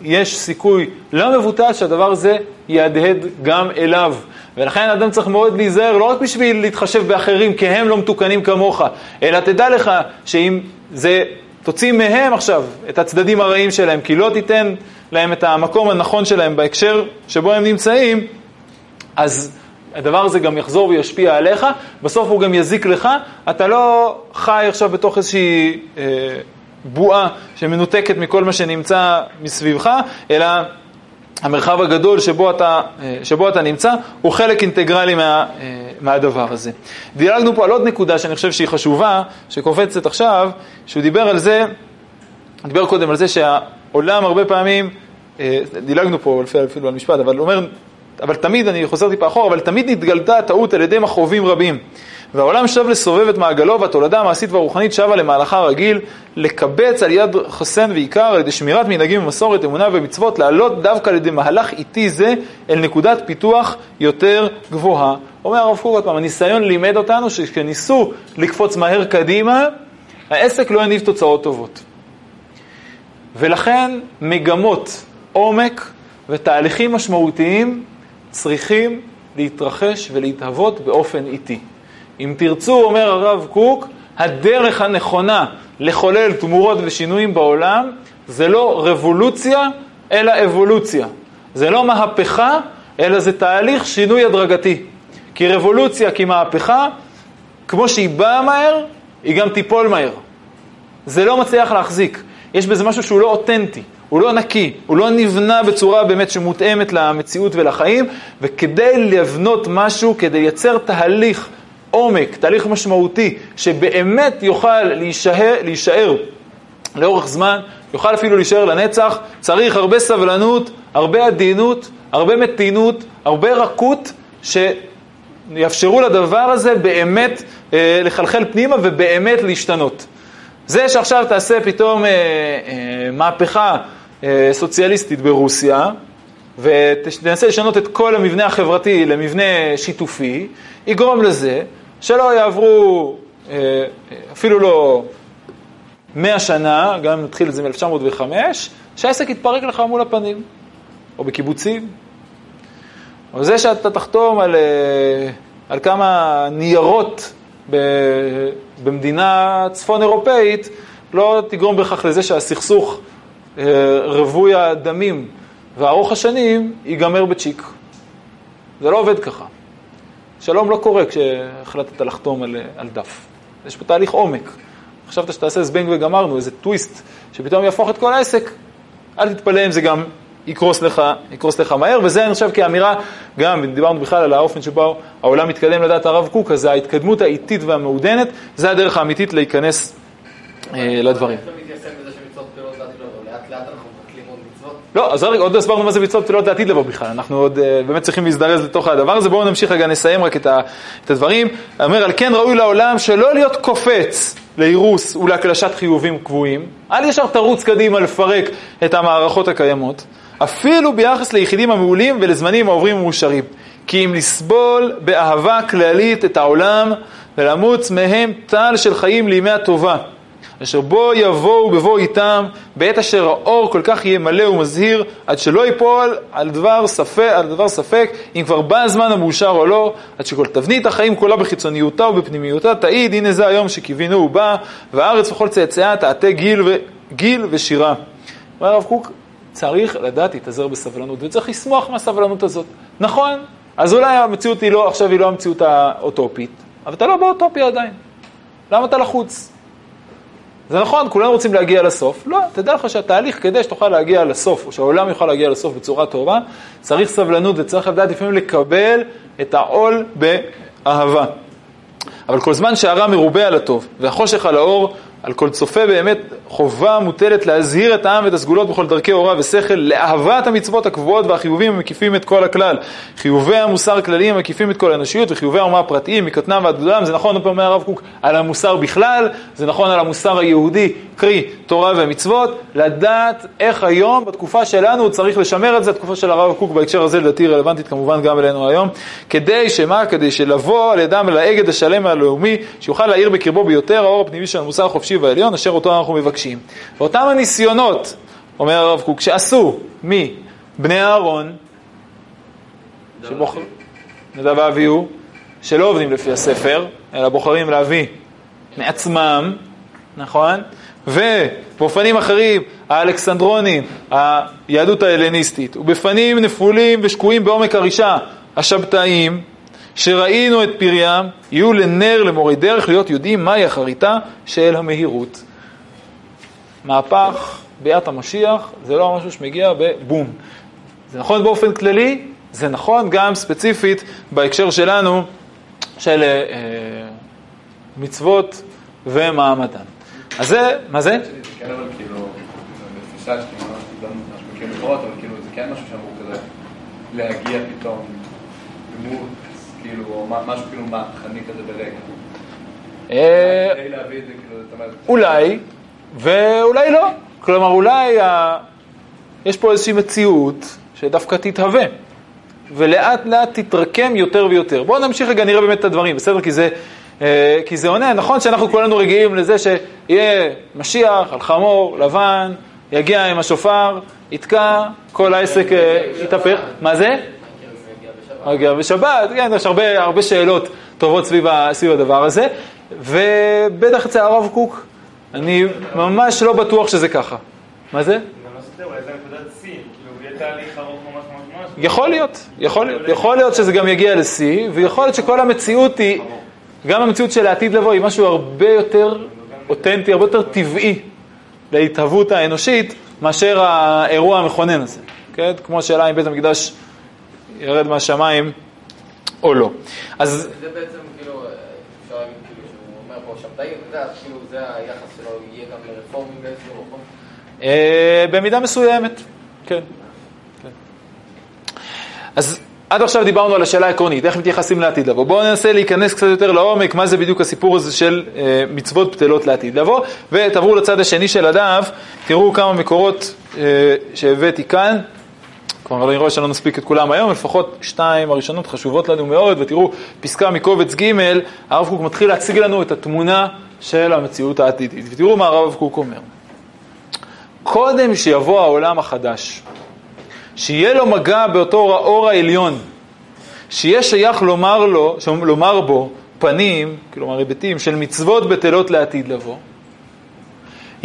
יש סיכוי לא מבוטל שהדבר הזה יהדהד גם אליו. ולכן האדם צריך מאוד להיזהר, לא רק בשביל להתחשב באחרים, כי הם לא מתוקנים כמוך, אלא תדע לך שאם זה, תוציא מהם עכשיו את הצדדים הרעים שלהם, כי לא תיתן להם את המקום הנכון שלהם בהקשר שבו הם נמצאים, אז הדבר הזה גם יחזור וישפיע עליך, בסוף הוא גם יזיק לך, אתה לא חי עכשיו בתוך איזושהי אה, בועה שמנותקת מכל מה שנמצא מסביבך, אלא המרחב הגדול שבו אתה, אה, שבו אתה נמצא הוא חלק אינטגרלי מה, אה, מהדבר הזה. דילגנו פה על עוד נקודה שאני חושב שהיא חשובה, שקופצת עכשיו, שהוא דיבר על זה, דיבר קודם על זה שהעולם הרבה פעמים, אה, דילגנו פה אפילו על משפט, אבל הוא אומר, אבל תמיד, אני חוזר טיפה אחורה, אבל תמיד נתגלתה הטעות על ידי מכרובים רבים. והעולם שב לסובב את מעגלו והתולדה המעשית והרוחנית שבה למהלכה רגיל, לקבץ על יד חסן ועיקר על ידי שמירת מנהגים ומסורת, אמונה ומצוות, לעלות דווקא על ידי מהלך איטי זה אל נקודת פיתוח יותר גבוהה. אומר הרב קוק עוד פעם, הניסיון לימד אותנו שכשניסו לקפוץ מהר קדימה, העסק לא הניב תוצאות טובות. ולכן מגמות עומק ותהליכים משמעותיים צריכים להתרחש ולהתהוות באופן איטי. אם תרצו, אומר הרב קוק, הדרך הנכונה לחולל תמורות ושינויים בעולם זה לא רבולוציה, אלא אבולוציה. זה לא מהפכה, אלא זה תהליך שינוי הדרגתי. כי רבולוציה כמהפכה, כמו שהיא באה מהר, היא גם תיפול מהר. זה לא מצליח להחזיק. יש בזה משהו שהוא לא אותנטי. הוא לא נקי, הוא לא נבנה בצורה באמת שמותאמת למציאות ולחיים, וכדי לבנות משהו, כדי לייצר תהליך עומק, תהליך משמעותי, שבאמת יוכל להישאר, להישאר לאורך זמן, יוכל אפילו להישאר לנצח, צריך הרבה סבלנות, הרבה עדינות, הרבה מתינות, הרבה רכות, יאפשרו לדבר הזה באמת אה, לחלחל פנימה ובאמת להשתנות. זה שעכשיו תעשה פתאום אה, אה, מהפכה סוציאליסטית ברוסיה, ותנסה לשנות את כל המבנה החברתי למבנה שיתופי, יגרום לזה שלא יעברו אה, אפילו לא מאה שנה, גם נתחיל את זה מ-1905, שהעסק יתפרק לך מול הפנים, או בקיבוצים. אבל זה שאתה תחתום על, אה, על כמה ניירות במדינה צפון אירופאית, לא תגרום בכך לזה שהסכסוך אה, רווי הדמים וארוך השנים ייגמר בצ'יק. זה לא עובד ככה. שלום לא קורה כשהחלטת לחתום על, על דף. יש פה תהליך עומק. חשבת שתעשה זבנג וגמרנו, איזה טוויסט שפתאום יהפוך את כל העסק, אל תתפלא אם זה גם יקרוס לך, יקרוס לך מהר, וזה אני חושב כאמירה, גם דיברנו בכלל על האופן שבו העולם מתקדם לדעת הרב קוק, אז ההתקדמות האיטית והמעודנת, זה הדרך האמיתית להיכנס אה, לדברים. לא, אז רגע, עוד לא הסברנו מה זה מצוות תפילות לעתיד לבוא בכלל, אנחנו עוד uh, באמת צריכים להזדרז לתוך הדבר הזה, בואו נמשיך רגע, נסיים רק את, ה, את הדברים. אומר, על כן ראוי לעולם שלא להיות קופץ לאירוס ולהקלשת חיובים קבועים, אל ישר תרוץ קדימה לפרק את המערכות הקיימות, אפילו ביחס ליחידים המעולים ולזמנים העוברים ומאושרים. כי אם לסבול באהבה כללית את העולם ולמוץ מהם טל של חיים לימי הטובה. אשר בו יבואו בבוא איתם, בעת אשר האור כל כך יהיה מלא ומזהיר, עד שלא ייפול על דבר ספק, על דבר ספק אם כבר בא הזמן המאושר או לא, עד שכל תבנית החיים כולה בחיצוניותה ובפנימיותה תעיד, הנה זה היום שקיווינו הוא בא, והארץ וכל צאצאיה תעטה גיל, ו... גיל ושירה. אומר הרב קוק, צריך לדעת להתאזר בסבלנות, וצריך לשמוח מהסבלנות הזאת. נכון, אז אולי המציאות היא לא, עכשיו היא לא המציאות האוטופית, אבל אתה לא באוטופיה עדיין. למה אתה לחוץ? זה נכון, כולנו רוצים להגיע לסוף. לא, תדע לך שהתהליך, כדי שתוכל להגיע לסוף, או שהעולם יוכל להגיע לסוף בצורה טובה, צריך סבלנות וצריך לדעת לפעמים לקבל את העול באהבה. אבל כל זמן שהרע מרובה על הטוב והחושך על האור, על כל צופה באמת חובה מוטלת להזהיר את העם ואת הסגולות בכל דרכי הוראה ושכל, לאהבת המצוות הקבועות והחיובים המקיפים את כל הכלל. חיובי המוסר הכלליים המקיפים את כל האנושיות וחיובי האומה הפרטיים מקטנם ועד גדולם, זה נכון, אומר הרב קוק, על המוסר בכלל, זה נכון על המוסר היהודי, קרי תורה ומצוות, לדעת איך היום, בתקופה שלנו, צריך לשמר את זה, התקופה של הרב קוק בהקשר הזה לדעתי רלוונטית כמובן גם אלינו היום, כדי שמה? כדי שלבוא על ידם אל האגד השלם הלאומי, שיוכל להאיר בקרבו ביותר האור הפנימי של המוסר החופשי והעליון, אשר אותו אנחנו מבקשים. ואותם הניסיונות, אומר הרב קוק, שעשו מבני אהרון, שבוחר... נדב ואביהו, שלא עובדים לפי הספר, אלא בוחרים להביא מעצמם, נכון? ובאופנים אחרים, האלכסנדרונים, היהדות ההלניסטית, ובפנים נפולים ושקועים בעומק הרישה, השבתאים, שראינו את פריים, יהיו לנר למורי דרך להיות יודעים מהי אחריתה של המהירות. מהפך, ביאת המשיח, זה לא משהו שמגיע בבום. זה נכון באופן כללי, זה נכון גם ספציפית בהקשר שלנו של אה, מצוות ומעמדן. אז זה, מה זה? כן, כאילו, לא כאילו זה כן משהו שאמור כזה להגיע פתאום כאילו, או משהו כאילו מהפכני כזה ברגע. אה, כדי להביא את זה, כאילו, זאת אומרת... אולי, ואולי לא. כלומר, אולי ה... יש פה איזושהי מציאות שדווקא תתהווה, ולאט לאט תתרקם יותר ויותר. בואו נמשיך רגע, נראה באמת את הדברים, בסדר? כי זה, אה, כי זה עונה. נכון שאנחנו כולנו רגילים לזה שיהיה משיח על חמור, לבן, יגיע עם השופר, יתקע, כל העסק אה, יתהפך. מה זה? יגיע בשבת, כן, יש הרבה, הרבה שאלות טובות סביב, סביב הדבר הזה, ובטח אצל הרב קוק אני ממש לא בטוח שזה ככה. מה זה? יכול להיות, יכול להיות, יכול להיות שזה גם יגיע לשיא, ויכול להיות שכל המציאות היא, גם המציאות של העתיד לבוא היא משהו הרבה יותר אותנטי, הרבה יותר טבעי להתהוות האנושית, מאשר האירוע המכונן הזה, כן? כמו השאלה אם בית המקדש ירד מהשמיים או לא. אז... זה בעצם כאילו, אפשר להגיד כאילו שהוא אומר פה שבתאים, כאילו זה היחס שלו יהיה גם לרפורמים באיזשהו מקום? אה, במידה מסוימת, כן. כן. אז עד עכשיו דיברנו על השאלה העקרונית, איך מתייחסים לעתיד לבוא. בואו ננסה להיכנס קצת יותר לעומק, מה זה בדיוק הסיפור הזה של אה, מצוות בטלות לעתיד לבוא, ותעברו לצד השני של הדף, תראו כמה מקורות אה, שהבאתי כאן. כלומר, אני רואה שלא נספיק את כולם היום, לפחות שתיים הראשונות חשובות לנו מאוד, ותראו, פסקה מקובץ ג', הרב קוק מתחיל להציג לנו את התמונה של המציאות העתידית. ותראו מה הרב קוק אומר. קודם שיבוא העולם החדש, שיהיה לו מגע באותו אור העליון, שיהיה שייך לומר, לו, לומר בו פנים, כלומר היבטים, של מצוות בטלות לעתיד לבוא,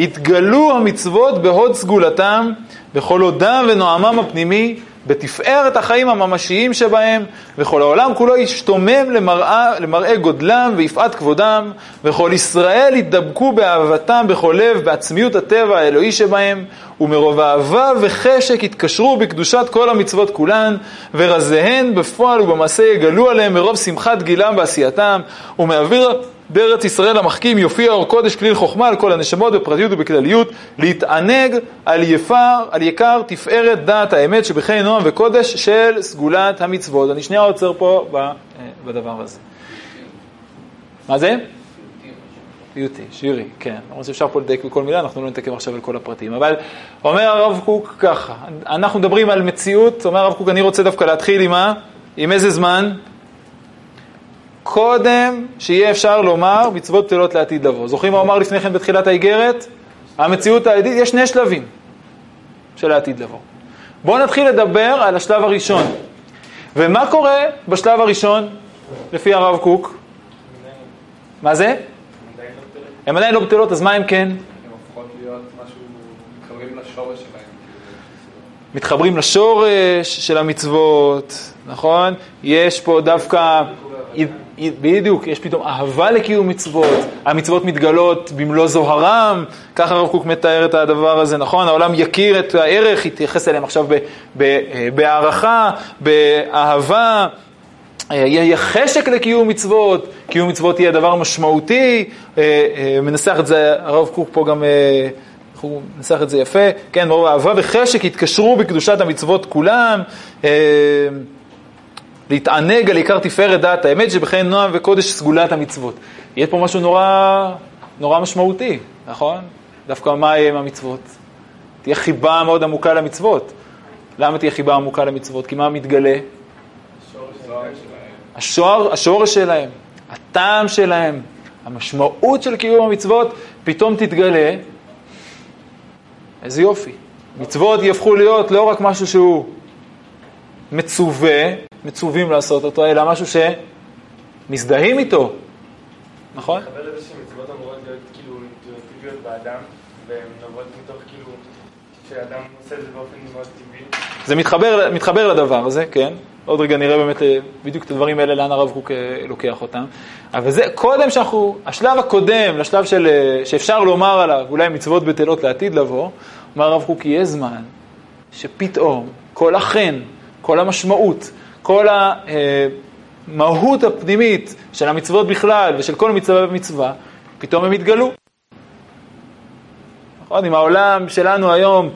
התגלו המצוות בהוד סגולתם, בכל הודם ונועמם הפנימי, בתפארת החיים הממשיים שבהם, וכל העולם כולו ישתומם למראה, למראה גודלם ויפעת כבודם, וכל ישראל יתדבקו באהבתם בכל לב, בעצמיות הטבע האלוהי שבהם, ומרוב אהבה וחשק יתקשרו בקדושת כל המצוות כולן, ורזיהן בפועל ובמעשה יגלו עליהם מרוב שמחת גילם ועשייתם, ומאוויר בארץ ישראל המחכים יופיע אור קודש כליל חוכמה על כל הנשמות בפרטיות ובכלליות, להתענג על יפר, על יקר תפארת דעת האמת שבחיי נועם וקודש של סגולת המצוות. אני שנייה עוצר פה אה, בדבר הזה. מה זה? פיוטי, שירי, כן. למרות שאפשר פה לדייק בכל מילה, אנחנו לא נתעכב עכשיו על כל הפרטים. אבל אומר הרב קוק ככה, אנחנו מדברים על מציאות, אומר הרב קוק, אני רוצה דווקא להתחיל עם מה? עם איזה זמן? קודם שיהיה אפשר לומר מצוות בטלות לעתיד לבוא. זוכרים מה הוא אמר לפני כן בתחילת האיגרת? המציאות העתידית, יש שני שלבים של העתיד לבוא. בואו נתחיל לדבר על השלב הראשון. ומה קורה בשלב הראשון, לפי הרב קוק? מה זה? הן עדיין לא בטלות, אז מה הם כן? הן הופכות להיות משהו, מתחברים לשורש שלהם. מתחברים לשורש של המצוות, נכון? יש פה דווקא בדיוק, יש פתאום אהבה לקיום מצוות, המצוות מתגלות במלוא זוהרם, ככה הרב קוק מתאר את הדבר הזה, נכון? העולם יכיר את הערך, יתייחס אליהם עכשיו בהערכה, באהבה, יהיה חשק לקיום מצוות, קיום מצוות יהיה דבר משמעותי, אה, אה, מנסח את זה הרב קוק פה גם... אה, הוא מנסח את זה יפה, כן, מרוב אהבה וחשק יתקשרו בקדושת המצוות כולם. להתענג על עיקר תפארת דעת האמת שבחיי נועם וקודש סגולת המצוות. יהיה פה משהו נורא, נורא משמעותי, נכון? דווקא מה יהיה עם המצוות? תהיה חיבה מאוד עמוקה למצוות. למה תהיה חיבה עמוקה למצוות? כי מה מתגלה? השור, השורש שלהם, הטעם שלהם, המשמעות של קיום המצוות, פתאום תתגלה. איזה יופי. מצוות יהפכו להיות לא רק משהו שהוא מצווה, מצווים לעשות אותו, אלא משהו שמזדהים איתו, נכון? מתחבר לזה שמצוות אמורות להיות כאילו אינטואיטיביות באדם, והן נובעות מתוך כאילו, שאדם עושה את זה באופן מאוד טבעי. זה מתחבר, מתחבר לדבר הזה, כן. עוד רגע נראה באמת אה, בדיוק את הדברים האלה, לאן הרב קוק אה, לוקח אותם. אבל זה קודם שאנחנו, השלב הקודם, לשלב של, אה, שאפשר לומר עליו, אולי מצוות בטלות לעתיד לבוא, אומר הרב קוק, יהיה זמן שפתאום כל החן, כל המשמעות, כל המהות הפנימית של המצוות בכלל ושל כל מצווה ומצווה, פתאום הם יתגלו. נכון, אם העולם שלנו היום,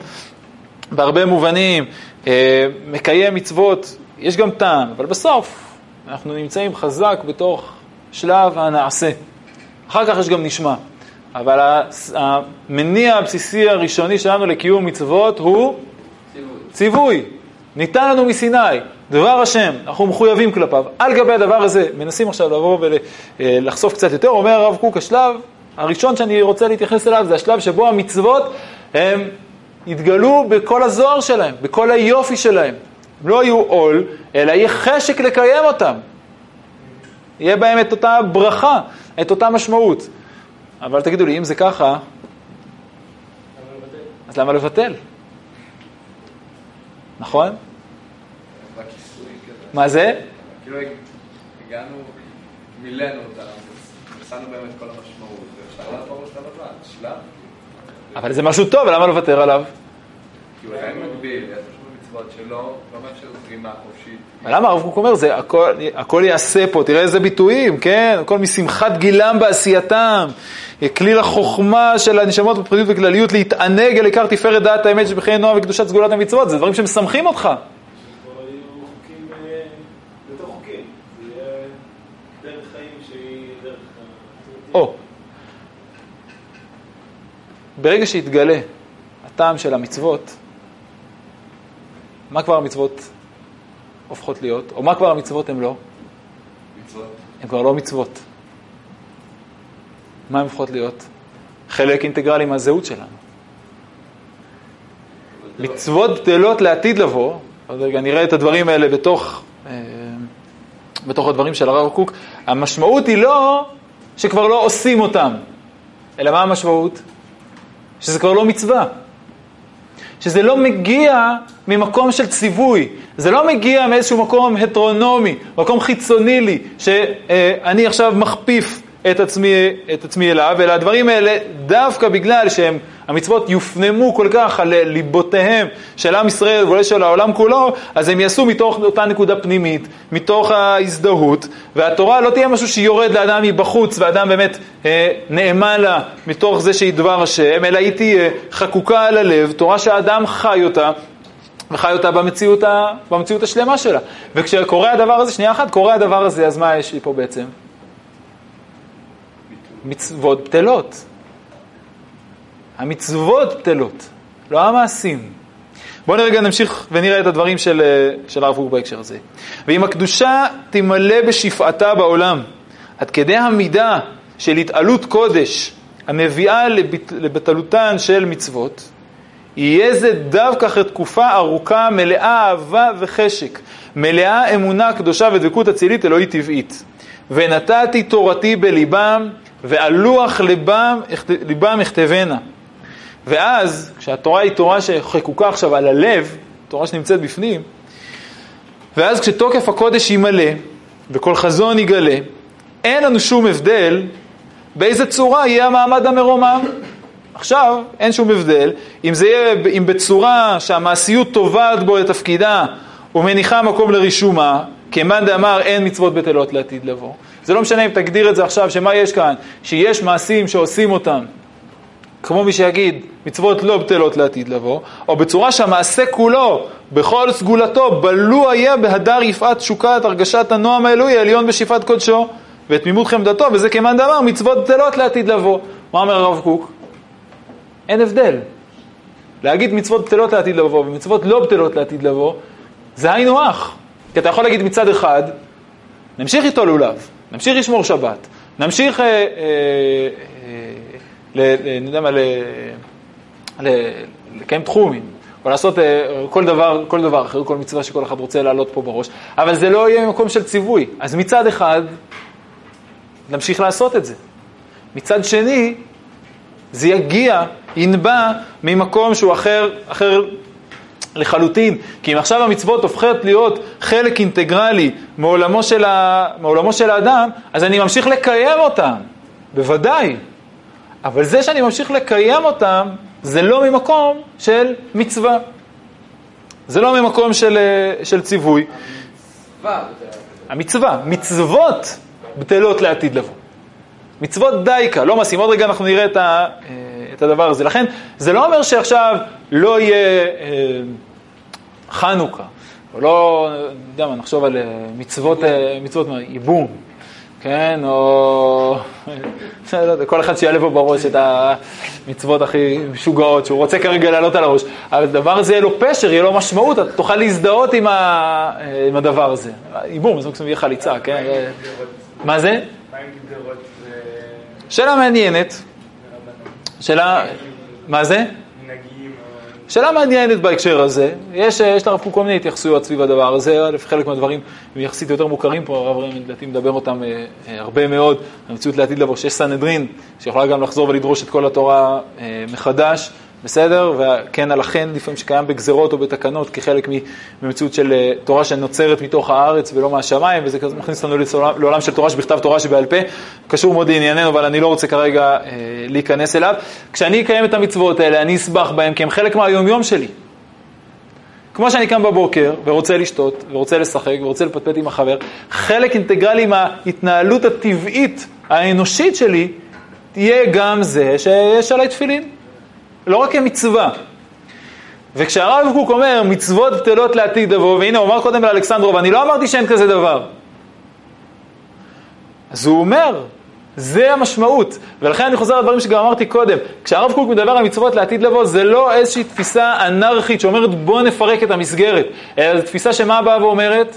בהרבה מובנים, אה, מקיים מצוות, יש גם טעם, אבל בסוף אנחנו נמצאים חזק בתוך שלב הנעשה. אחר כך יש גם נשמע. אבל המניע הבסיסי הראשוני שלנו לקיום מצוות הוא ציווי. ציווי. ניתן לנו מסיני, דבר השם, אנחנו מחויבים כלפיו. על גבי הדבר הזה, מנסים עכשיו לבוא ולחשוף קצת יותר, אומר הרב קוק, השלב הראשון שאני רוצה להתייחס אליו זה השלב שבו המצוות הם יתגלו בכל הזוהר שלהם, בכל היופי שלהם. הם לא יהיו עול, אלא יהיה חשק לקיים אותם. יהיה בהם את אותה ברכה, את אותה משמעות. אבל תגידו לי, אם זה ככה, אז למה לבטל? נכון? מה זה? כאילו הגענו, מילאנו אותה, ושמנו באמת כל המשמעות, ואפשר לעבור לשלב הבא, שלב. אבל זה משהו טוב, למה לוותר עליו? כי הוא עדיין מגביל, יש מצוות שלא, לא מאפשר זרימה חופשית. למה הרב קוק אומר, זה הכל, הכל יעשה פה, תראה איזה ביטויים, כן? הכל משמחת גילם בעשייתם. כליל החוכמה של הנשמות בפרטיות וכלליות להתענג על עיקר תפארת דעת האמת שבחיי נועם וקדושת סגולת המצוות, זה דברים שמשמחים אותך. דרך חיים שהיא דרך... או, ברגע שיתגלה הטעם של המצוות, מה כבר המצוות הופכות להיות? או מה כבר המצוות הן לא? מצוות. הן כבר לא מצוות. מה הן הופכות להיות? חלק אינטגרלי מהזהות שלנו. מצוות בטלות לעתיד לבוא, עוד רגע נראה את הדברים האלה בתוך, אה, בתוך הדברים של הרב קוק, המשמעות היא לא שכבר לא עושים אותם, אלא מה המשמעות? שזה כבר לא מצווה. שזה לא מגיע ממקום של ציווי, זה לא מגיע מאיזשהו מקום הטרונומי, מקום חיצוני לי, שאני עכשיו מכפיף את עצמי, את עצמי אליו, אלא הדברים האלה, דווקא בגלל שהמצוות יופנמו כל כך על ליבותיהם של עם ישראל ואולי של העולם כולו, אז הם יעשו מתוך אותה נקודה פנימית, מתוך ההזדהות, והתורה לא תהיה משהו שיורד לאדם מבחוץ, ואדם באמת אה, נאמן לה מתוך זה שהיא דבר השם, אלא היא תהיה חקוקה על הלב, תורה שהאדם חי אותה. וחי אותה במציאות, ה, במציאות השלמה שלה. וכשקורה הדבר הזה, שנייה אחת, קורה הדבר הזה, אז מה יש לי פה בעצם? מצוות בטלות. המצוות בטלות, לא המעשים. בואו נרגע נמשיך ונראה את הדברים של, של הרב קוק בהקשר הזה. ואם הקדושה תמלא בשפעתה בעולם, עד כדי המידה של התעלות קודש המביאה לבט, לבטלותן של מצוות, יהיה זה דווקא אחרי תקופה ארוכה מלאה אהבה וחשק, מלאה אמונה קדושה ודבקות אצילית אלוהית טבעית. ונתתי תורתי בליבם, ועל לוח ליבם, ליבם אכתבנה. ואז, כשהתורה היא תורה שחקוקה עכשיו על הלב, תורה שנמצאת בפנים, ואז כשתוקף הקודש ימלא, וכל חזון יגלה, אין לנו שום הבדל באיזה צורה יהיה המעמד המרומם. עכשיו, אין שום הבדל, אם זה יהיה, אם בצורה שהמעשיות תובעת בו את תפקידה ומניחה מקום לרישומה, כמאן דאמר אין מצוות בטלות לעתיד לבוא. זה לא משנה אם תגדיר את זה עכשיו, שמה יש כאן? שיש מעשים שעושים אותם, כמו מי שיגיד, מצוות לא בטלות לעתיד לבוא, או בצורה שהמעשה כולו, בכל סגולתו, בלו היה בהדר יפעת תשוקת הרגשת הנועם האלוהי העליון בשפעת קודשו, ותמימות חמדתו, וזה כמאן דאמר, מצוות בטלות לעתיד לבוא. מה אומר הרב קוק? אין הבדל. להגיד מצוות בטלות לעתיד לבוא ומצוות לא בטלות לעתיד לבוא, זה היינו הך. כי אתה יכול להגיד מצד אחד, נמשיך איתו לולב, נמשיך לשמור שבת, נמשיך, אה, אה, אה, אני יודע מה, לקיים תחומים, או לעשות כל דבר, כל דבר אחר, כל מצווה שכל אחד רוצה לעלות פה בראש, אבל זה לא יהיה ממקום של ציווי. אז מצד אחד, נמשיך לעשות את זה. מצד שני, זה יגיע, ינבע ממקום שהוא אחר, אחר לחלוטין. כי אם עכשיו המצוות הופכות להיות חלק אינטגרלי מעולמו של, ה... מעולמו של האדם, אז אני ממשיך לקיים אותם, בוודאי. אבל זה שאני ממשיך לקיים אותם, זה לא ממקום של מצווה. זה לא ממקום של, של ציווי. המצווה, מצוות בטלות לעתיד לבוא. מצוות דייקה, לא מעשים. עוד רגע אנחנו נראה את, ה, אה, את הדבר הזה. לכן, זה לא אומר שעכשיו לא יהיה אה, חנוכה, או לא, יודע מה, נחשוב על אה, מצוות, מצוות ייבום, כן, או לא כל אחד שיעלה פה בראש את המצוות הכי משוגעות שהוא רוצה כרגע לעלות על הראש, אבל הדבר הזה יהיה לו פשר, יהיה לו משמעות, אתה תוכל להזדהות עם, ה, עם הדבר הזה. ייבום, זה מקסימום יהיה חליצה, כן? מה זה? שאלה מעניינת. שאלה, מה זה? שאלה מעניינת בהקשר הזה, יש, יש לרב קוק כל מיני התייחסויות סביב הדבר הזה, חלק מהדברים הם יחסית יותר מוכרים פה, הרב רמי לדעתי מדבר אותם אה, אה, הרבה מאוד, המציאות לעתיד לבוא שיש סנהדרין, שיכולה גם לחזור ולדרוש את כל התורה אה, מחדש, בסדר? וכן על החן לפעמים שקיים בגזרות או בתקנות כחלק ממציאות של אה, תורה שנוצרת מתוך הארץ ולא מהשמיים, וזה מכניס אותנו לעולם של תורה שבכתב, תורה שבעל פה, קשור מאוד לענייננו, אבל אני לא רוצה כרגע אה, להיכנס אליו. כשאני אקיים את המצוות האלה, אני אסבח בהם, כי הם חלק מהיומיום שלי. כמו שאני קם בבוקר ורוצה לשתות, ורוצה לשחק, ורוצה לפטפט עם החבר, חלק אינטגרלי מההתנהלות הטבעית, האנושית שלי, תהיה גם זה שיש עליי תפילין. לא רק כמצווה. וכשהרב קוק אומר מצוות בטלות לעתיד לבוא, והנה הוא אמר קודם לאלכסנדרוב, אני לא אמרתי שאין כזה דבר. אז הוא אומר, זה המשמעות. ולכן אני חוזר לדברים שגם אמרתי קודם. כשהרב קוק מדבר על מצוות לעתיד לבוא, זה לא איזושהי תפיסה אנרכית שאומרת בוא נפרק את המסגרת, אלא זו תפיסה שמה באה ואומרת?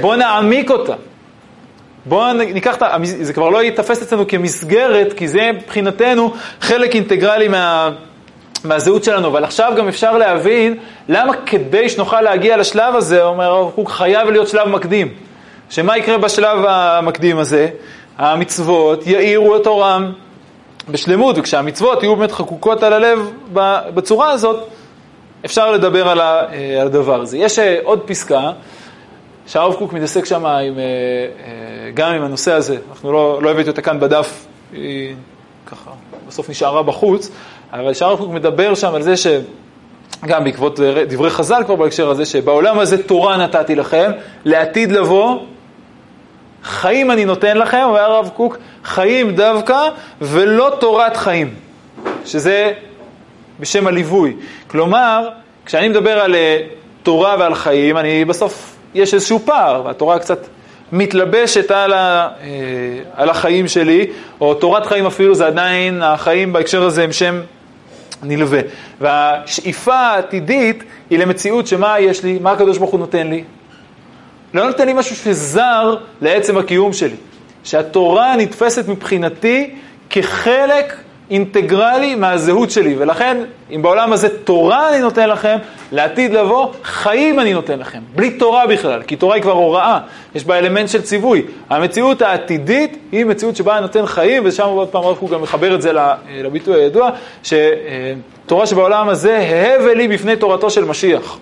בוא נעמיק אותה. בואו ניקח את ה... זה כבר לא ייתפס אצלנו כמסגרת, כי זה מבחינתנו חלק אינטגרלי מה... מהזהות שלנו, אבל עכשיו גם אפשר להבין למה כדי שנוכל להגיע לשלב הזה, אומר הרב קוק, חייב להיות שלב מקדים. שמה יקרה בשלב המקדים הזה? המצוות יאירו את אורם בשלמות, וכשהמצוות יהיו באמת חקוקות על הלב בצורה הזאת, אפשר לדבר על הדבר הזה. יש אה, עוד פסקה שהרב קוק מתעסק שם עם, אה, אה, גם עם הנושא הזה, אנחנו לא, לא הבאתי אותה כאן בדף, היא ככה בסוף נשארה בחוץ, אבל שהרב קוק מדבר שם על זה ש... גם בעקבות דברי חז"ל כבר בהקשר הזה, שבעולם הזה תורה נתתי לכם, לעתיד לבוא, חיים אני נותן לכם, אומר הרב קוק, חיים דווקא, ולא תורת חיים, שזה בשם הליווי. כלומר, כשאני מדבר על אה, תורה ועל חיים, אני בסוף יש איזשהו פער, והתורה קצת מתלבשת על, ה, אה, על החיים שלי, או תורת חיים אפילו, זה עדיין, החיים בהקשר הזה הם שם נלווה. והשאיפה העתידית היא למציאות שמה יש לי, מה הקדוש ברוך הוא נותן לי? לא נותן לי משהו שזר לעצם הקיום שלי. שהתורה נתפסת מבחינתי כחלק אינטגרלי מהזהות שלי, ולכן אם בעולם הזה תורה אני נותן לכם, לעתיד לבוא חיים אני נותן לכם, בלי תורה בכלל, כי תורה היא כבר הוראה, יש בה אלמנט של ציווי. המציאות העתידית היא מציאות שבה אני נותן חיים, ושם עוד פעם הוא גם מחבר את זה לביטוי הידוע, שתורה שבעולם הזה הבל לי בפני תורתו של משיח.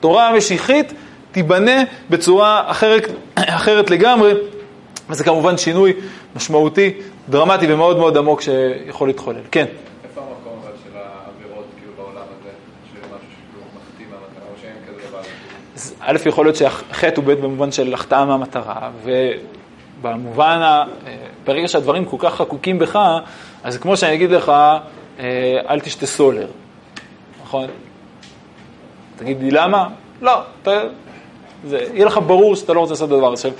תורה משיחית תיבנה בצורה אחרת, אחרת לגמרי, וזה כמובן שינוי משמעותי דרמטי ומאוד מאוד עמוק שיכול להתחולל. כן. איפה המקום אבל של העבירות כאילו בעולם הזה, של משהו שכאילו מחטיא מהמטרה, או שאין כזה דבר? אז א', יכול להיות שהחטא הוא בית במובן של החטאה מהמטרה, ובמובן, ה... ברגע שהדברים כל כך חקוקים בך, אז כמו שאני אגיד לך, אה, אל תשתה סולר, נכון? תגיד לי למה? לא, אתה... זה, יהיה לך ברור שאתה לא רוצה לעשות דבר. עכשיו,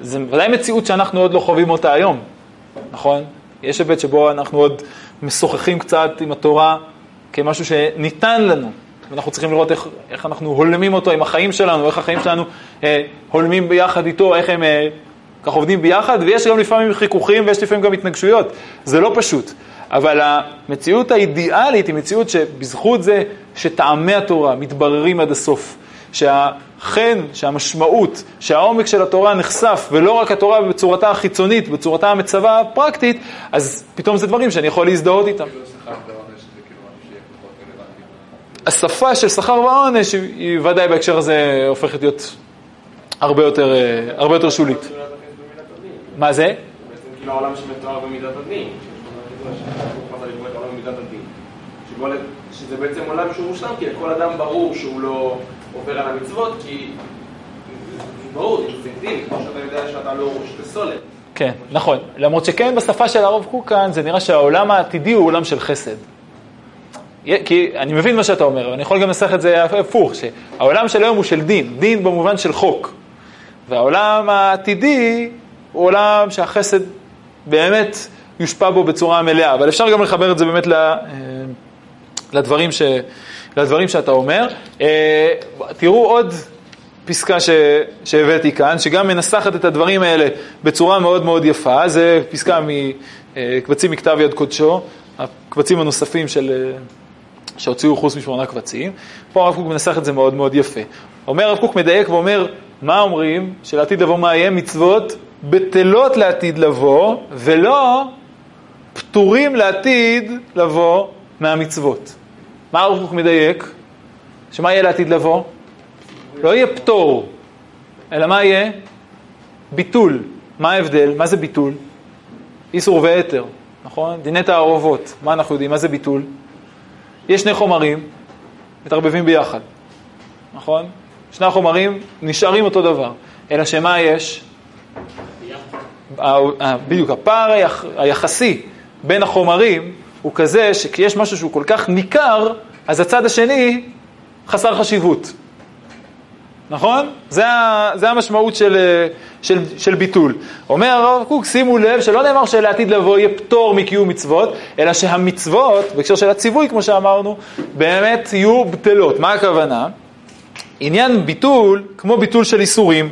זה ודאי מציאות שאנחנו עוד לא חווים אותה היום. נכון? יש היבט שבו אנחנו עוד משוחחים קצת עם התורה כמשהו שניתן לנו. ואנחנו צריכים לראות איך, איך אנחנו הולמים אותו עם החיים שלנו, איך החיים שלנו אה, הולמים ביחד איתו, איך הם אה, ככה עובדים ביחד, ויש גם לפעמים חיכוכים ויש לפעמים גם התנגשויות. זה לא פשוט. אבל המציאות האידיאלית היא מציאות שבזכות זה שטעמי התורה מתבררים עד הסוף. שהחן, שהמשמעות, שהעומק של התורה נחשף, ולא רק התורה בצורתה החיצונית, בצורתה המצווה הפרקטית, אז פתאום זה דברים שאני יכול להזדהות איתם. השפה של שכר ועונש היא ודאי בהקשר הזה הופכת להיות הרבה יותר, הרבה יותר שולית. מה זה? כאילו העולם שמתואר במידת הדין, שזה בעצם עולם שהוא מושלם, כי לכל אדם ברור שהוא לא... עובר על המצוות, כי ברור, אינסטינקטיבי, כמו שאתה יודע שאתה לא שותה סולר. כן, נכון. למרות שכן בשפה של הרב קוק כאן, זה נראה שהעולם העתידי הוא עולם של חסד. כי אני מבין מה שאתה אומר, אבל אני יכול גם לנסח את זה הפוך, שהעולם של היום הוא של דין, דין במובן של חוק. והעולם העתידי הוא עולם שהחסד באמת יושפע בו בצורה מלאה, אבל אפשר גם לחבר את זה באמת אה, לדברים ש... לדברים שאתה אומר. אה, תראו עוד פסקה ש, שהבאתי כאן, שגם מנסחת את הדברים האלה בצורה מאוד מאוד יפה. זה פסקה מקבצים מכתב יד קודשו, הקבצים הנוספים של, שהוציאו חוץ משמונה קבצים. פה הרב קוק מנסח את זה מאוד מאוד יפה. אומר הרב קוק מדייק ואומר, מה אומרים? שלעתיד לבוא מה יהיה? מצוות בטלות לעתיד לבוא, ולא פטורים לעתיד לבוא מהמצוות. מה הרב קוק מדייק? שמה יהיה לעתיד לבוא? לא יהיה פטור, אלא מה יהיה? ביטול. מה ההבדל? מה זה ביטול? איסור והתר, נכון? דיני תערובות. מה אנחנו יודעים? מה זה ביטול? יש שני חומרים, מתערבבים ביחד, נכון? שני החומרים נשארים אותו דבר, אלא שמה יש? בדיוק, הפער היחסי בין החומרים הוא כזה שכשיש משהו שהוא כל כך ניכר, אז הצד השני חסר חשיבות. נכון? זה, ה, זה המשמעות של, אה, של, של ביטול. אומר הרב קוק, שימו לב שלא נאמר שלעתיד לבוא יהיה פטור מקיום מצוות, אלא שהמצוות, בהקשר של הציווי, כמו שאמרנו, באמת יהיו בטלות. מה הכוונה? עניין ביטול, כמו ביטול של איסורים,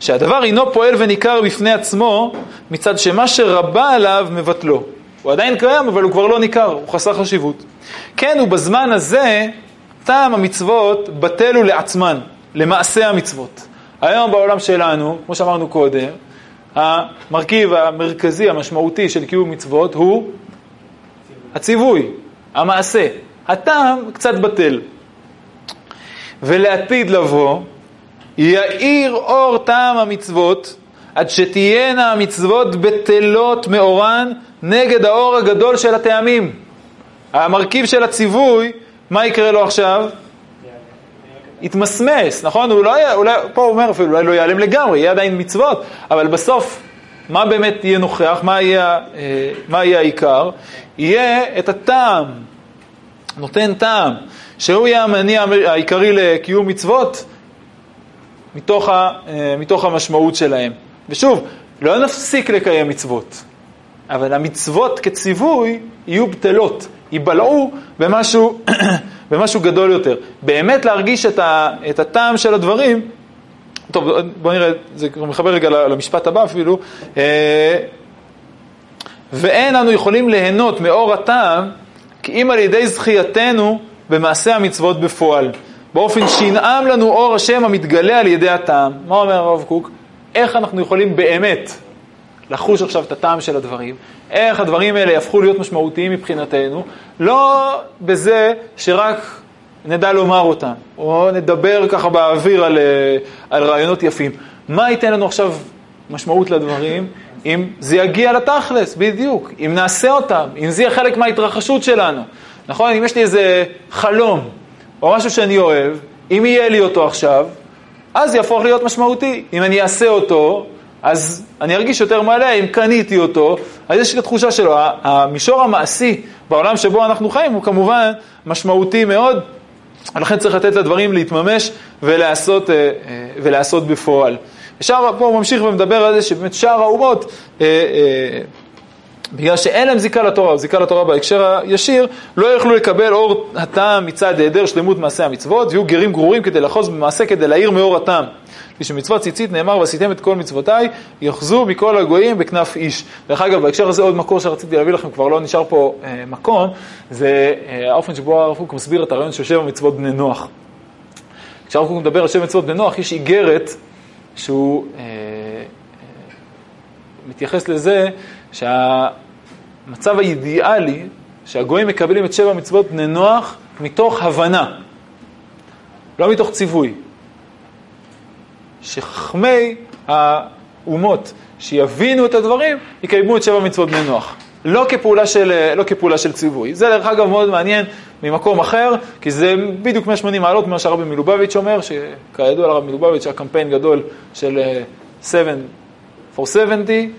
שהדבר אינו פועל וניכר בפני עצמו, מצד שמה שרבה עליו מבטלו. הוא עדיין קיים, אבל הוא כבר לא ניכר, הוא חסר חשיבות. כן, ובזמן הזה, טעם המצוות בטלו לעצמן, למעשה המצוות. היום בעולם שלנו, כמו שאמרנו קודם, המרכיב המרכזי, המשמעותי של קיום מצוות הוא הציווי, המעשה. הטעם קצת בטל. ולעתיד לבוא, יאיר אור טעם המצוות, עד שתהיינה המצוות בטלות מאורן נגד האור הגדול של הטעמים. המרכיב של הציווי, מה יקרה לו עכשיו? יתמסמס, נכון? הוא לא, אולי, פה הוא אומר אפילו, אולי לא ייעלם לגמרי, יהיה עדיין מצוות, אבל בסוף, מה באמת יהיה נוכח? מה יהיה, אה, מה יהיה העיקר? יהיה את הטעם, נותן טעם, שהוא יהיה המניע העיקרי לקיום מצוות, מתוך, ה, אה, מתוך המשמעות שלהם. ושוב, לא נפסיק לקיים מצוות, אבל המצוות כציווי יהיו בטלות, ייבלעו במשהו, במשהו גדול יותר. באמת להרגיש את, ה, את הטעם של הדברים, טוב, בואו נראה, זה מחבר רגע למשפט הבא אפילו, אה, ואין אנו יכולים ליהנות מאור הטעם, כי אם על ידי זכייתנו במעשה המצוות בפועל. באופן שינעם לנו אור השם המתגלה על ידי הטעם. מה אומר הרב קוק? איך אנחנו יכולים באמת לחוש עכשיו את הטעם של הדברים, איך הדברים האלה יהפכו להיות משמעותיים מבחינתנו, לא בזה שרק נדע לומר אותם, או נדבר ככה באוויר על, אה, על רעיונות יפים. מה ייתן לנו עכשיו משמעות לדברים? אם זה יגיע לתכלס, בדיוק, אם נעשה אותם, אם זה יהיה חלק מההתרחשות שלנו. נכון? אם יש לי איזה חלום, או משהו שאני אוהב, אם יהיה לי אותו עכשיו, אז יהפוך להיות משמעותי. אם אני אעשה אותו, אז אני ארגיש יותר מלא, אם קניתי אותו, אז יש לי את התחושה שלו. המישור המעשי בעולם שבו אנחנו חיים הוא כמובן משמעותי מאוד, ולכן צריך לתת לדברים להתממש ולעשות, אה, אה, ולעשות בפועל. ושאר, פה הוא ממשיך ומדבר על זה שבאמת שאר האומות, אה, בגלל שאין להם זיקה לתורה, או זיקה לתורה בהקשר הישיר, לא יוכלו לקבל אור הטעם מצד היעדר שלמות מעשי המצוות, ויהיו גרים גרורים כדי לחוז במעשה כדי להאיר מאור הטעם. כשמצוות ציצית נאמר, ועשיתם את כל מצוותיי, יאחזו מכל הגויים בכנף איש. דרך אגב, בהקשר הזה עוד מקור שרציתי להביא לכם, כבר לא נשאר פה אה, מקום, זה אה, האופן שבו הרב קוק מסביר את הרעיון של שבע מצוות בני נוח. כשהרב קוק מדבר על שבע מצוות בני נוח, יש איגרת שהוא אה, אה, מתייחס לזה שהמצב האידיאלי, שהגויים מקבלים את שבע מצוות בני נוח מתוך הבנה, לא מתוך ציווי. שחכמי האומות שיבינו את הדברים, יקיימו את שבע מצוות בני נוח. לא כפעולה של, לא כפעולה של ציווי. זה דרך אגב מאוד מעניין ממקום אחר, כי זה בדיוק 180 מעלות ממה שהרבי מלובביץ' אומר, שכידוע לרבי מלובביץ' היה קמפיין גדול של 7 uh, for 70,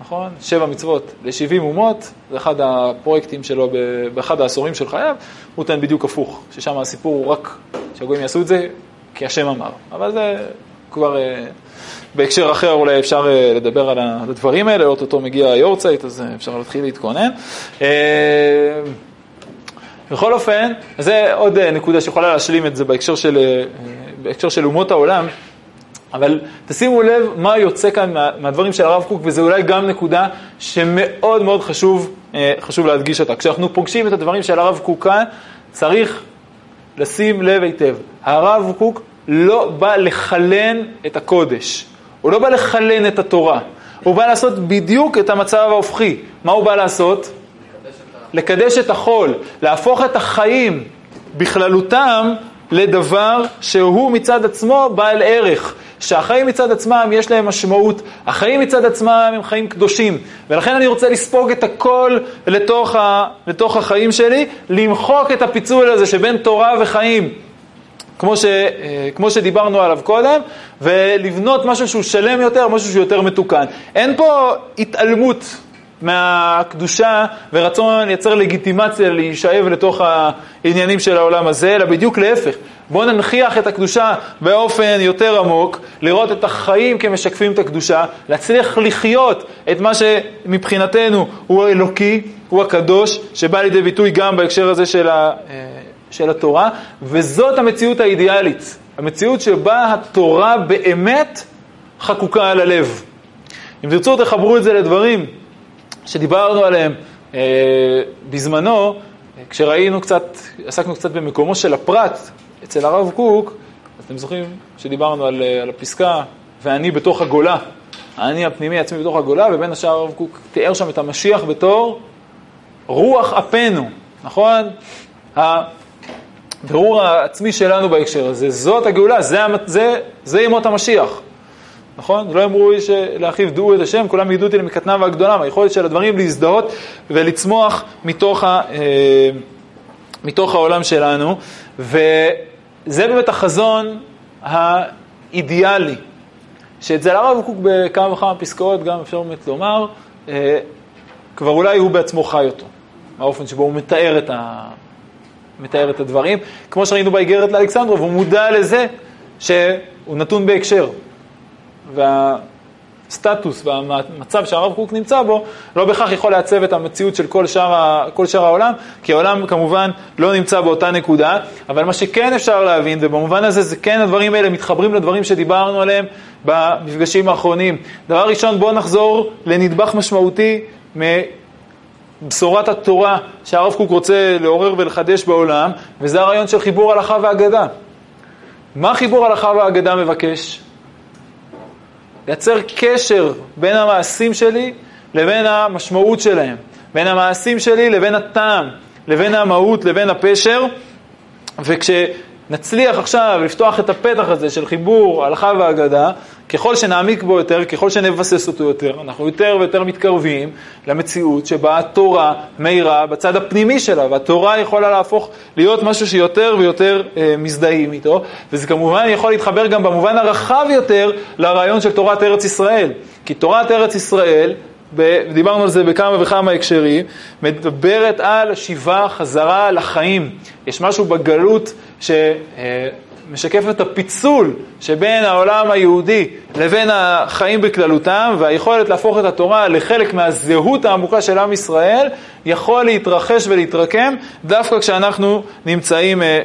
נכון? שבע מצוות ל-70 אומות, זה אחד הפרויקטים שלו באחד העשורים של חייו, הוא טוען בדיוק הפוך, ששם הסיפור הוא רק שהגויים יעשו את זה כי השם אמר. אבל זה כבר אה, בהקשר אחר אולי אפשר אה, לדבר על הדברים האלה, אוטוטו מגיע היורצייט, אז אה, אפשר להתחיל להתכונן. בכל אופן, זה עוד נקודה שיכולה להשלים את זה בהקשר של, בהקשר של אומות העולם, אבל תשימו לב מה יוצא כאן מה, מהדברים של הרב קוק, וזו אולי גם נקודה שמאוד מאוד חשוב, חשוב להדגיש אותה. כשאנחנו פוגשים את הדברים של הרב קוק כאן, צריך לשים לב היטב. הרב קוק לא בא לחלן את הקודש, הוא לא בא לחלן את התורה, הוא בא לעשות בדיוק את המצב ההופכי. מה הוא בא לעשות? לקדש את החול, להפוך את החיים בכללותם לדבר שהוא מצד עצמו בעל ערך, שהחיים מצד עצמם יש להם משמעות, החיים מצד עצמם הם חיים קדושים, ולכן אני רוצה לספוג את הכל לתוך, ה, לתוך החיים שלי, למחוק את הפיצול הזה שבין תורה וחיים. כמו, ש, אה, כמו שדיברנו עליו קודם, ולבנות משהו שהוא שלם יותר, משהו שהוא יותר מתוקן. אין פה התעלמות מהקדושה ורצון לייצר לגיטימציה להישאב לתוך העניינים של העולם הזה, אלא בדיוק להפך. בואו ננכיח את הקדושה באופן יותר עמוק, לראות את החיים כמשקפים את הקדושה, להצליח לחיות את מה שמבחינתנו הוא האלוקי, הוא הקדוש, שבא לידי ביטוי גם בהקשר הזה של, ה, אה, של התורה, וזאת המציאות האידיאלית, המציאות שבה התורה באמת חקוקה על הלב. אם תרצו תחברו את זה לדברים שדיברנו עליהם אה, בזמנו, כשראינו קצת, עסקנו קצת במקומו של הפרט אצל הרב קוק, אתם זוכרים שדיברנו על, אה, על הפסקה, ואני בתוך הגולה, האני הפנימי עצמי בתוך הגולה, ובין השאר הרב קוק תיאר שם את המשיח בתור רוח אפנו, נכון? הבירור העצמי שלנו בהקשר הזה, זאת הגאולה, זה, זה, זה ימות המשיח. נכון? לא אמרו איש לאחיו דעו את השם, כולם ידעו אותי למקטנם והגדולם. היכולת של הדברים להזדהות ולצמוח מתוך, ה, אה, מתוך העולם שלנו, וזה באמת החזון האידיאלי, שאצל הרב קוק בכמה וכמה פסקאות, גם אפשר באמת לומר, אה, כבר אולי הוא בעצמו חי אותו, האופן שבו הוא מתאר את, ה, מתאר את הדברים. כמו שראינו באיגרת לאלכסנדרוב, הוא מודע לזה שהוא נתון בהקשר. והסטטוס והמצב שהרב קוק נמצא בו, לא בהכרח יכול לעצב את המציאות של כל שאר, כל שאר העולם, כי העולם כמובן לא נמצא באותה נקודה, אבל מה שכן אפשר להבין, ובמובן הזה זה כן הדברים האלה מתחברים לדברים שדיברנו עליהם במפגשים האחרונים. דבר ראשון, בואו נחזור לנדבך משמעותי מבשורת התורה שהרב קוק רוצה לעורר ולחדש בעולם, וזה הרעיון של חיבור הלכה ואגדה. מה חיבור הלכה ואגדה מבקש? לייצר קשר בין המעשים שלי לבין המשמעות שלהם, בין המעשים שלי לבין הטעם, לבין המהות, לבין הפשר, וכשנצליח עכשיו לפתוח את הפתח הזה של חיבור הלכה והגדה, ככל שנעמיק בו יותר, ככל שנבסס אותו יותר, אנחנו יותר ויותר מתקרבים למציאות שבה התורה מאירה בצד הפנימי שלה, והתורה יכולה להפוך להיות משהו שיותר ויותר אה, מזדהים איתו, וזה כמובן יכול להתחבר גם במובן הרחב יותר לרעיון של תורת ארץ ישראל. כי תורת ארץ ישראל, דיברנו על זה בכמה וכמה הקשרים, מדברת על שיבה חזרה לחיים. יש משהו בגלות ש... משקף את הפיצול שבין העולם היהודי לבין החיים בכללותם, והיכולת להפוך את התורה לחלק מהזהות העמוקה של עם ישראל, יכול להתרחש ולהתרקם דווקא כשאנחנו נמצאים, אה,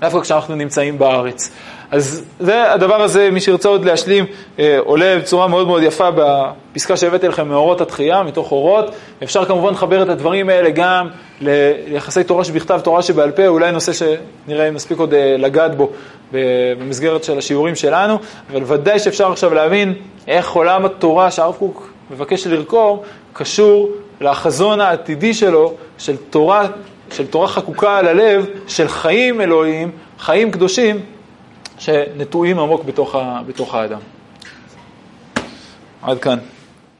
דווקא כשאנחנו נמצאים בארץ. אז זה הדבר הזה, מי שירצה עוד להשלים, אה, עולה בצורה מאוד מאוד יפה בפסקה שהבאתי לכם מאורות התחייה, מתוך אורות. אפשר כמובן לחבר את הדברים האלה גם ליחסי תורה שבכתב, תורה שבעל פה, אולי נושא שנראה אם נספיק עוד אה, לגעת בו במסגרת של השיעורים שלנו, אבל ודאי שאפשר עכשיו להבין איך עולם התורה שהרב קוק מבקש לרקום, קשור לחזון העתידי שלו, של תורה, של תורה חקוקה על הלב, של חיים אלוהיים, חיים קדושים. שנטועים עמוק בתוך, בתוך האדם. עד כאן.